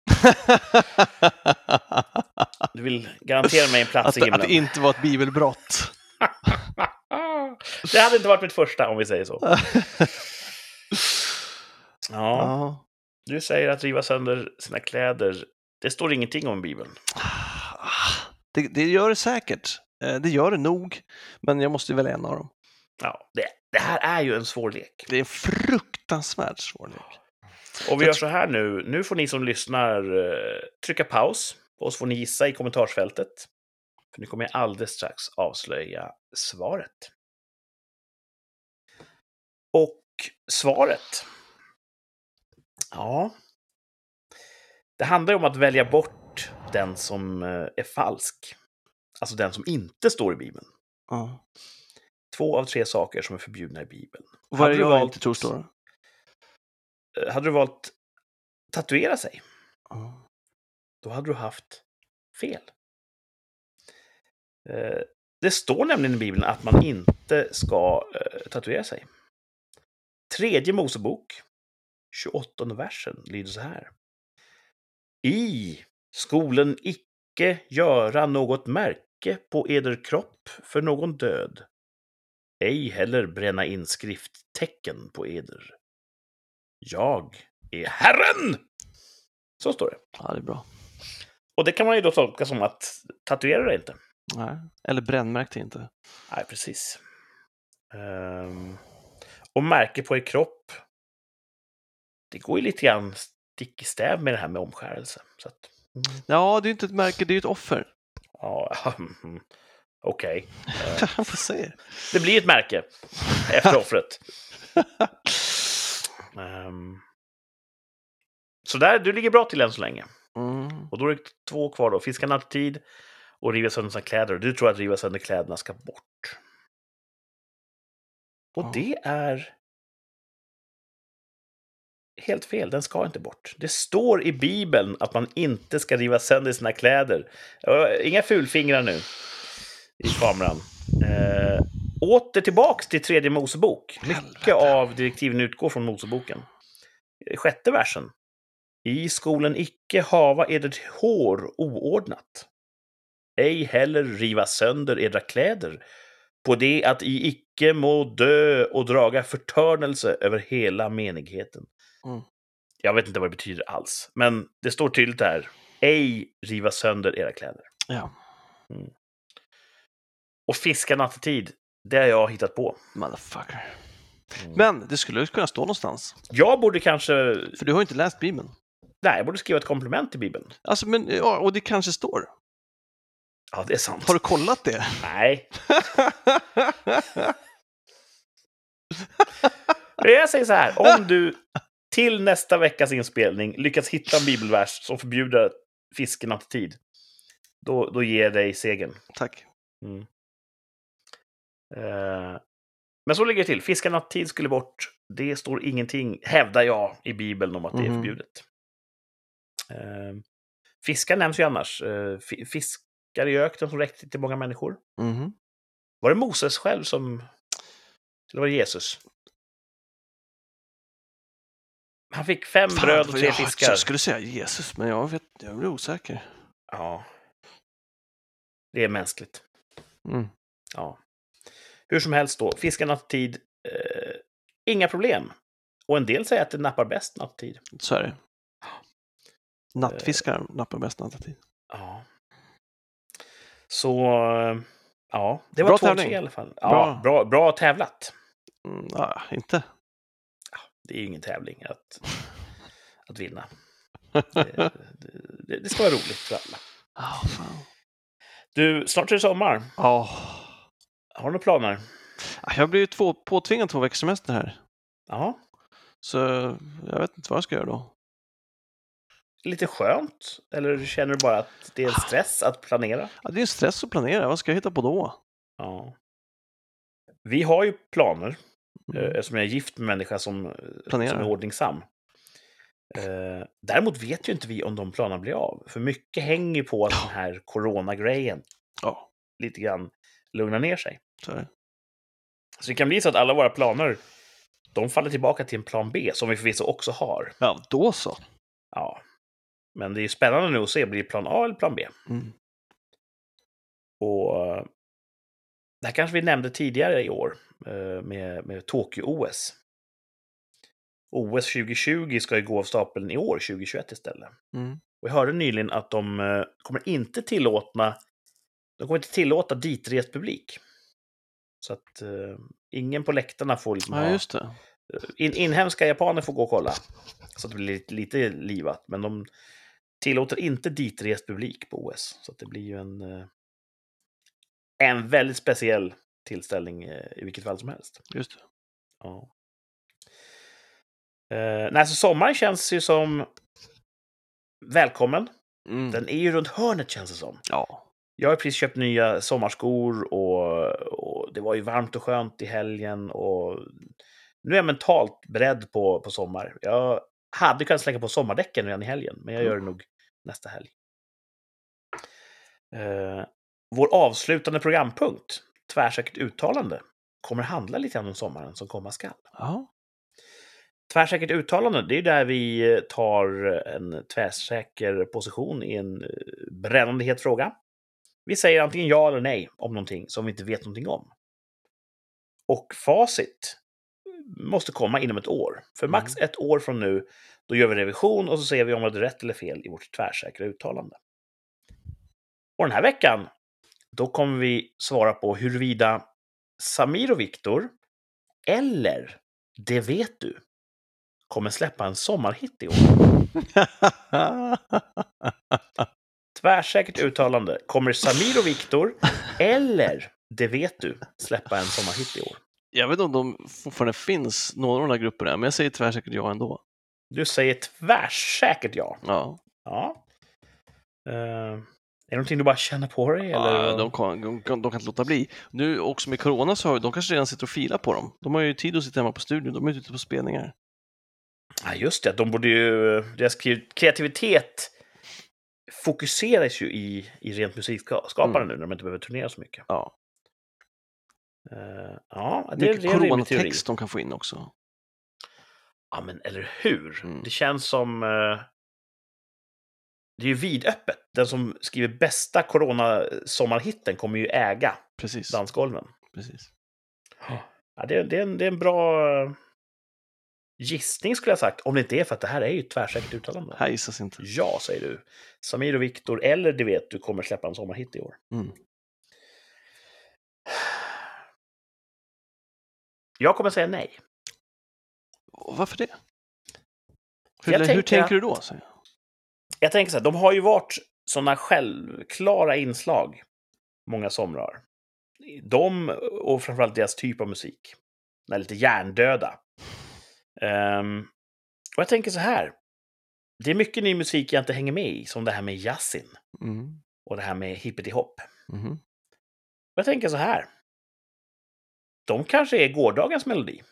Du vill garantera mig en plats att, i att himlen. det inte var ett bibelbrott. [LAUGHS] det hade inte varit mitt första, om vi säger så. [LAUGHS] Ja, du säger att riva sönder sina kläder. Det står ingenting om Bibeln. Det, det gör det säkert. Eh, Det gör det nog, men jag måste välja en av dem. Ja, det, det här är ju en svår lek. Det är en fruktansvärt svår lek. Och vi gör så här nu. Nu får ni som lyssnar eh, trycka paus. Och så får ni gissa i kommentarsfältet. För nu kommer jag alldeles strax avslöja svaret. Och svaret. Ja. Det handlar om att välja bort den som eh, är falsk. Alltså den som inte står i Bibeln. Ja. Två av tre saker som är förbjudna i Bibeln. Och vad är Hade det du jag valt- inte tror står? Eh, Hade du valt tatuera sig? Ja. då hade du haft fel. Eh, Det står nämligen i Bibeln att man inte ska eh, tatuera sig. Tredje Mosebok, 28 versen, lyder så här. I skolen icke göra något märke på eder kropp för någon död. Ej heller bränna in skrifttecken på eder. Jag är Herren! Så står det. ja, det är bra. Och det kan man ju då tolka som att tatuera dig inte. Nej. Eller brännmärkt inte. Nej, precis. Ehm, och märke på er kropp. Det går ju lite grann stick i stäv med det här med omskärelse. Så att, Ja, det är inte ett märke, det är ju ett offer. ja, [LAUGHS] mm, okej. [LAUGHS] Vad säger Det blir ett märke efter [LAUGHS] offret. Ehm, så där, du ligger bra till än så länge. mm. Och då är det två kvar då. Fiska nattetid och riva sönder sina kläder. Och du tror att riva sönder kläderna ska bort. Och det är helt fel. Den ska inte bort. Det står i Bibeln att man inte ska riva sönder sina kläder. Inga fulfingrar nu i kameran. Eh, åter tillbaks till tredje Mosebok. Mycket av direktiven utgår från Moseboken. Eh, Sjätte versen. I skolen icke hava edert hår oordnat. Ej heller riva sönder edra kläder, på det att i icke må dö och draga förtörnelse över hela menigheten. Mm. Jag vet inte vad det betyder alls, men det står tydligt där. Ej riva sönder era kläder. Ja, Och fiska nattetid, det har jag hittat på. motherfucker. Mm. Men det skulle ju kunna stå någonstans. Jag borde kanske... För du har ju inte läst Bibeln. Nej, jag borde skriva ett komplement till Bibeln. Alltså, men, ja, och det kanske står. Ja, det är sant. Har du kollat det? Nej. [LAUGHS] Jag säger så här, om du till nästa veckas inspelning lyckas hitta en bibelvers som förbjuder fiske nattetid, då, då ger jag dig segern. Tack. Mm. Eh, men så ligger det till. Fiska nattetid skulle bort. Det står ingenting, hävdar jag, i Bibeln om att det är Mhm. förbjudet. Eh, fiskar nämns ju annars. Eh, fi- fiskar i öknen som räckte till många människor. Mhm. Var det Moses själv som... Eller var det Jesus? Han fick fem Fan, bröd och tre jag, fiskar. Jag skulle säga Jesus, men jag, vet, jag blir osäker. Ja. Det är mänskligt. Mm. Ja. Hur som helst då, fiska nattetid, eh, inga problem. Och en del säger att det nappar bäst nattetid. Så är det. Nattfiskar nappar bäst nattetid. Ja. Så, eh, ja, det var Bra två tävling. i alla fall. Ja, Bra. bra, bra tävlat. Mm, ja, inte. Det är ju ingen tävling att, [LAUGHS] att vinna. Det, det, det ska vara roligt för alla. Fan. Du, snart är det sommar. Ja. Har du några planer? Ah, Jag blir ju två, påtvingad två veckors semester här. Ja, Så jag vet inte vad jag ska göra då. lite skönt? Eller känner du bara att det är en stress att planera? Ja, det är en stress att planera. Vad ska jag hitta på då? Ja. Vi har ju planer, Mm. eh, eftersom jag är gift med en människa som, Planerar. som är ordningsam. Eh, däremot vet ju inte vi om de planerna blir av. För mycket hänger på att den här coronagrejen Ja, lite grann lugnar ner sig. så. Så det kan bli så att alla våra planer, de faller tillbaka till en plan B, som vi förvisso också har. Ja, då så. Ja. Men det är spännande nu att se, blir det plan A eller plan B? Mm. Och det här kanske vi nämnde tidigare i år eh, med, med Tokyo-OS. OS 2020 ska ju gå av stapeln i år, 2021 istället. Mm. Och jag hörde nyligen att de eh, kommer inte tillåta, de kommer inte tillåta ditrest publik. Så att eh, ingen på läktarna får liksom Ja, just det. In, inhemska japaner får gå och kolla. Så att det blir lite, lite livat. Men de tillåter inte ditrest publik på OS. Så att det blir ju en, eh, en väldigt speciell tillställning eh, i vilket fall som helst. Just det. Ja. Eh, nej, så sommaren känns ju som välkommen. Mm. Den är ju runt hörnet känns det som. Ja. Jag har precis köpt nya sommarskor och, och det var ju varmt och skönt i helgen. Och nu är jag mentalt beredd på, på sommar. Jag hade kunnat släcka på sommardäcken redan i helgen, men jag gör det nog nästa helg. Eh, vår avslutande programpunkt, Tvärsäkert uttalande, kommer handla lite grann om sommaren som komma skall. Ja. Tvärsäkert uttalande, det är där vi tar en tvärsäker position i en eh, brännande het fråga. Vi säger antingen ja eller nej om någonting som vi inte vet någonting om. Och facit måste komma inom ett år. För max ett år från nu, då gör vi revision och så ser vi om vi hade rätt eller fel i vårt tvärsäkra uttalande. Och den här veckan, då kommer vi svara på huruvida Samir och Viktor, eller Det vet du, kommer släppa en sommarhit i år. [LAUGHS] Tvärsäkert uttalande. Kommer Samir och Viktor, eller Det vet du, släppa en sommarhit i år? jag vet inte om de fortfarande finns, någon av de där grupperna, men jag säger tvärsäkert ja ändå. Du säger tvärsäkert ja. Ja. Ja. Eh, är det någonting du bara känner på dig? Eller? Ja, de, kan, de, kan, de kan inte låta bli. Nu också med corona så har de kanske redan sitter och filar på dem. De har ju tid att sitta hemma på studion, de är ute på spelningar. Ja, just det. De borde ju... Deras kre- kreativitet fokuseras ju i, i rent musikskapande Mm. nu när de inte behöver turnera så mycket. Ja. Eh, ja, det, Mycket är en coronatext de kan få in också. Ja, men eller hur? Mm. Det känns som... eh, det är ju vidöppet. Den som skriver bästa corona-sommarhitten kommer ju äga Precis. dansgolven. Precis. Ja, det, det, är en, det är en bra eh, gissning skulle jag sagt. Om det inte är för att det här är ju ett tvärsäkert uttalande. Här gissas inte. Ja, säger du. Samir och Viktor, eller det vet du, kommer släppa en sommarhit i år. Mm. Jag kommer säga nej. Varför det? Hur, hur tänker tänker att- du då? säger jag? Jag tänker så här, de har ju varit sådana självklara inslag många somrar. De och framförallt deras typ av musik. Den är lite hjärndöda. Ehm, Och jag tänker så här. Det är mycket ny musik jag inte hänger med i, som det här med Yasin Mm. och det här med hippity hop. Mhm. Och jag tänker så här. De kanske är gårdagens melodi.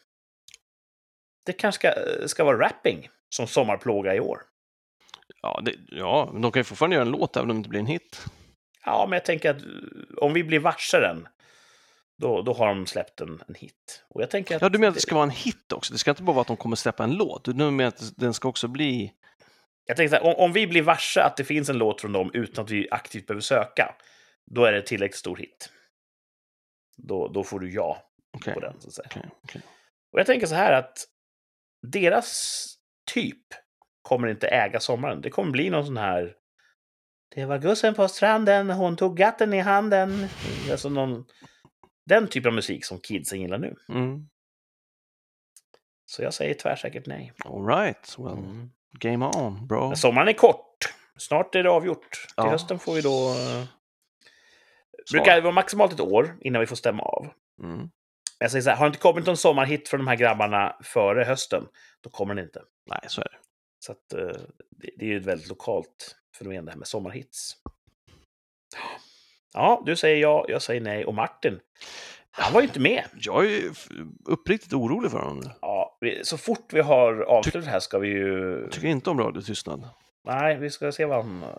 Det kanske ska, ska vara rapping som sommarplåga i år. Ja, det, ja, men de kan ju fortfarande göra en låt även om det inte blir en hit. Ja, men jag tänker att eh, om vi blir varse den, då, då har de släppt en, en hit. Och jag tänker att Ja, du menar att det ska vara en hit också? Det ska inte bara vara att de kommer släppa en låt. Du menar att den ska också bli... Jag tänker så här, om, om vi blir varse att det finns en låt från dem utan att vi aktivt behöver söka, då är det tillräckligt stor hit. Då, då får du ja Okej, på den, så att säga. okej, okej. Och jag tänker så här att deras typ kommer inte äga sommaren. Det kommer bli någon sån här... Det var gussen på stranden, hon tog gatten i handen. Alltså någon... Den typen av musik som kidsen gillar nu. Mm. Så jag säger tvärsäkert nej. All right, well, Mm. game on, bro. Men sommaren är kort. Snart är det avgjort. Till Ja. hösten får vi då... eh, Svar. brukar det vara maximalt ett år innan vi får stämma av. Mm. Jag säger så här, har det inte kommit någon sommarhit från de här grabbarna före hösten, då kommer det inte. Nej, så är det. Så att, eh, det, det är ju ett väldigt lokalt fenomen det här med sommarhits. Ja, du säger ja, jag säger nej. Och Martin, han var ju inte med. Jag är uppriktigt orolig för honom. Ja, så fort vi har avslutat det här ska vi ju... Jag tycker inte om radiotystnad. Nej, vi ska se vad han eh,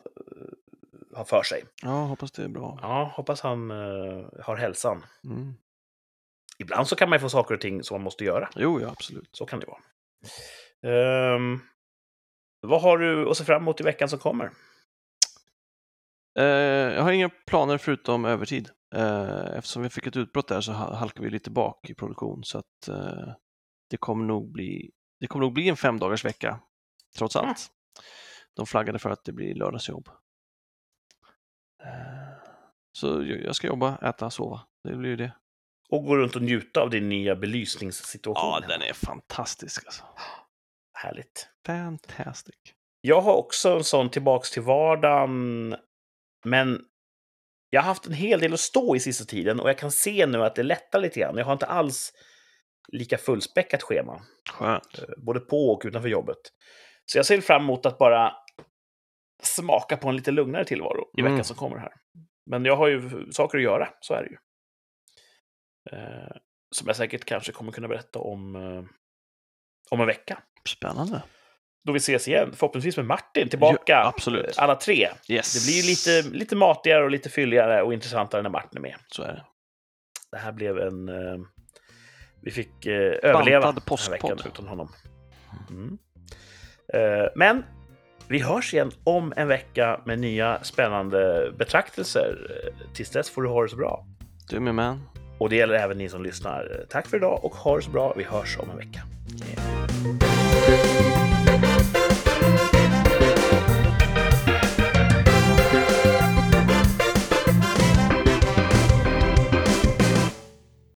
har för sig. Ja, hoppas det är bra. Ja, hoppas han eh, har hälsan. Mm. Ibland så kan man ju få saker och ting som man måste göra. Jo, ja, absolut. Så kan det vara. Ehm, vad har du att se fram emot i veckan som kommer? Eh, jag har inga planer förutom övertid. Eh, eftersom vi fick ett utbrott där så ha- halkar vi lite bak i produktion. Så att eh, det kommer nog bli det kommer nog bli en fem dagars vecka, trots Mm. allt. De flaggade för att det blir lördagsjobb. Så jag jag ska jobba, äta, sova. Det blir ju det. Och gå runt och njuta av din nya belysningssituation. Ja, den är fantastisk alltså. Härligt. Fantastic. Jag har också en sån tillbaks till vardagen. Men jag har haft en hel del att stå i sista tiden och jag kan se nu att det lättar lite grann. Jag har inte alls lika fullspäckat schema, Skönt. eh, både på och utanför jobbet. Så jag ser fram emot att bara smaka på en lite lugnare tillvaro i veckan Mm. som kommer här. Men jag har ju saker att göra, så är det ju. Eh, som jag säkert kanske kommer kunna berätta om, eh, om en vecka. Spännande. Då vi ses igen, förhoppningsvis med Martin tillbaka. Ja, absolut. eh, Alla tre. Yes. Det blir lite, lite matigare och lite fylligare och intressantare när Martin är med. Så är det. Det här blev en... Eh, vi fick eh, överleva den här veckan utan honom. Mm. Eh, men vi hörs igen om en vecka med nya spännande betraktelser. Eh, Tills dess får du ha det så bra. Du med man. Och det gäller även ni som lyssnar. Tack för idag och ha det så bra. Vi hörs om en vecka.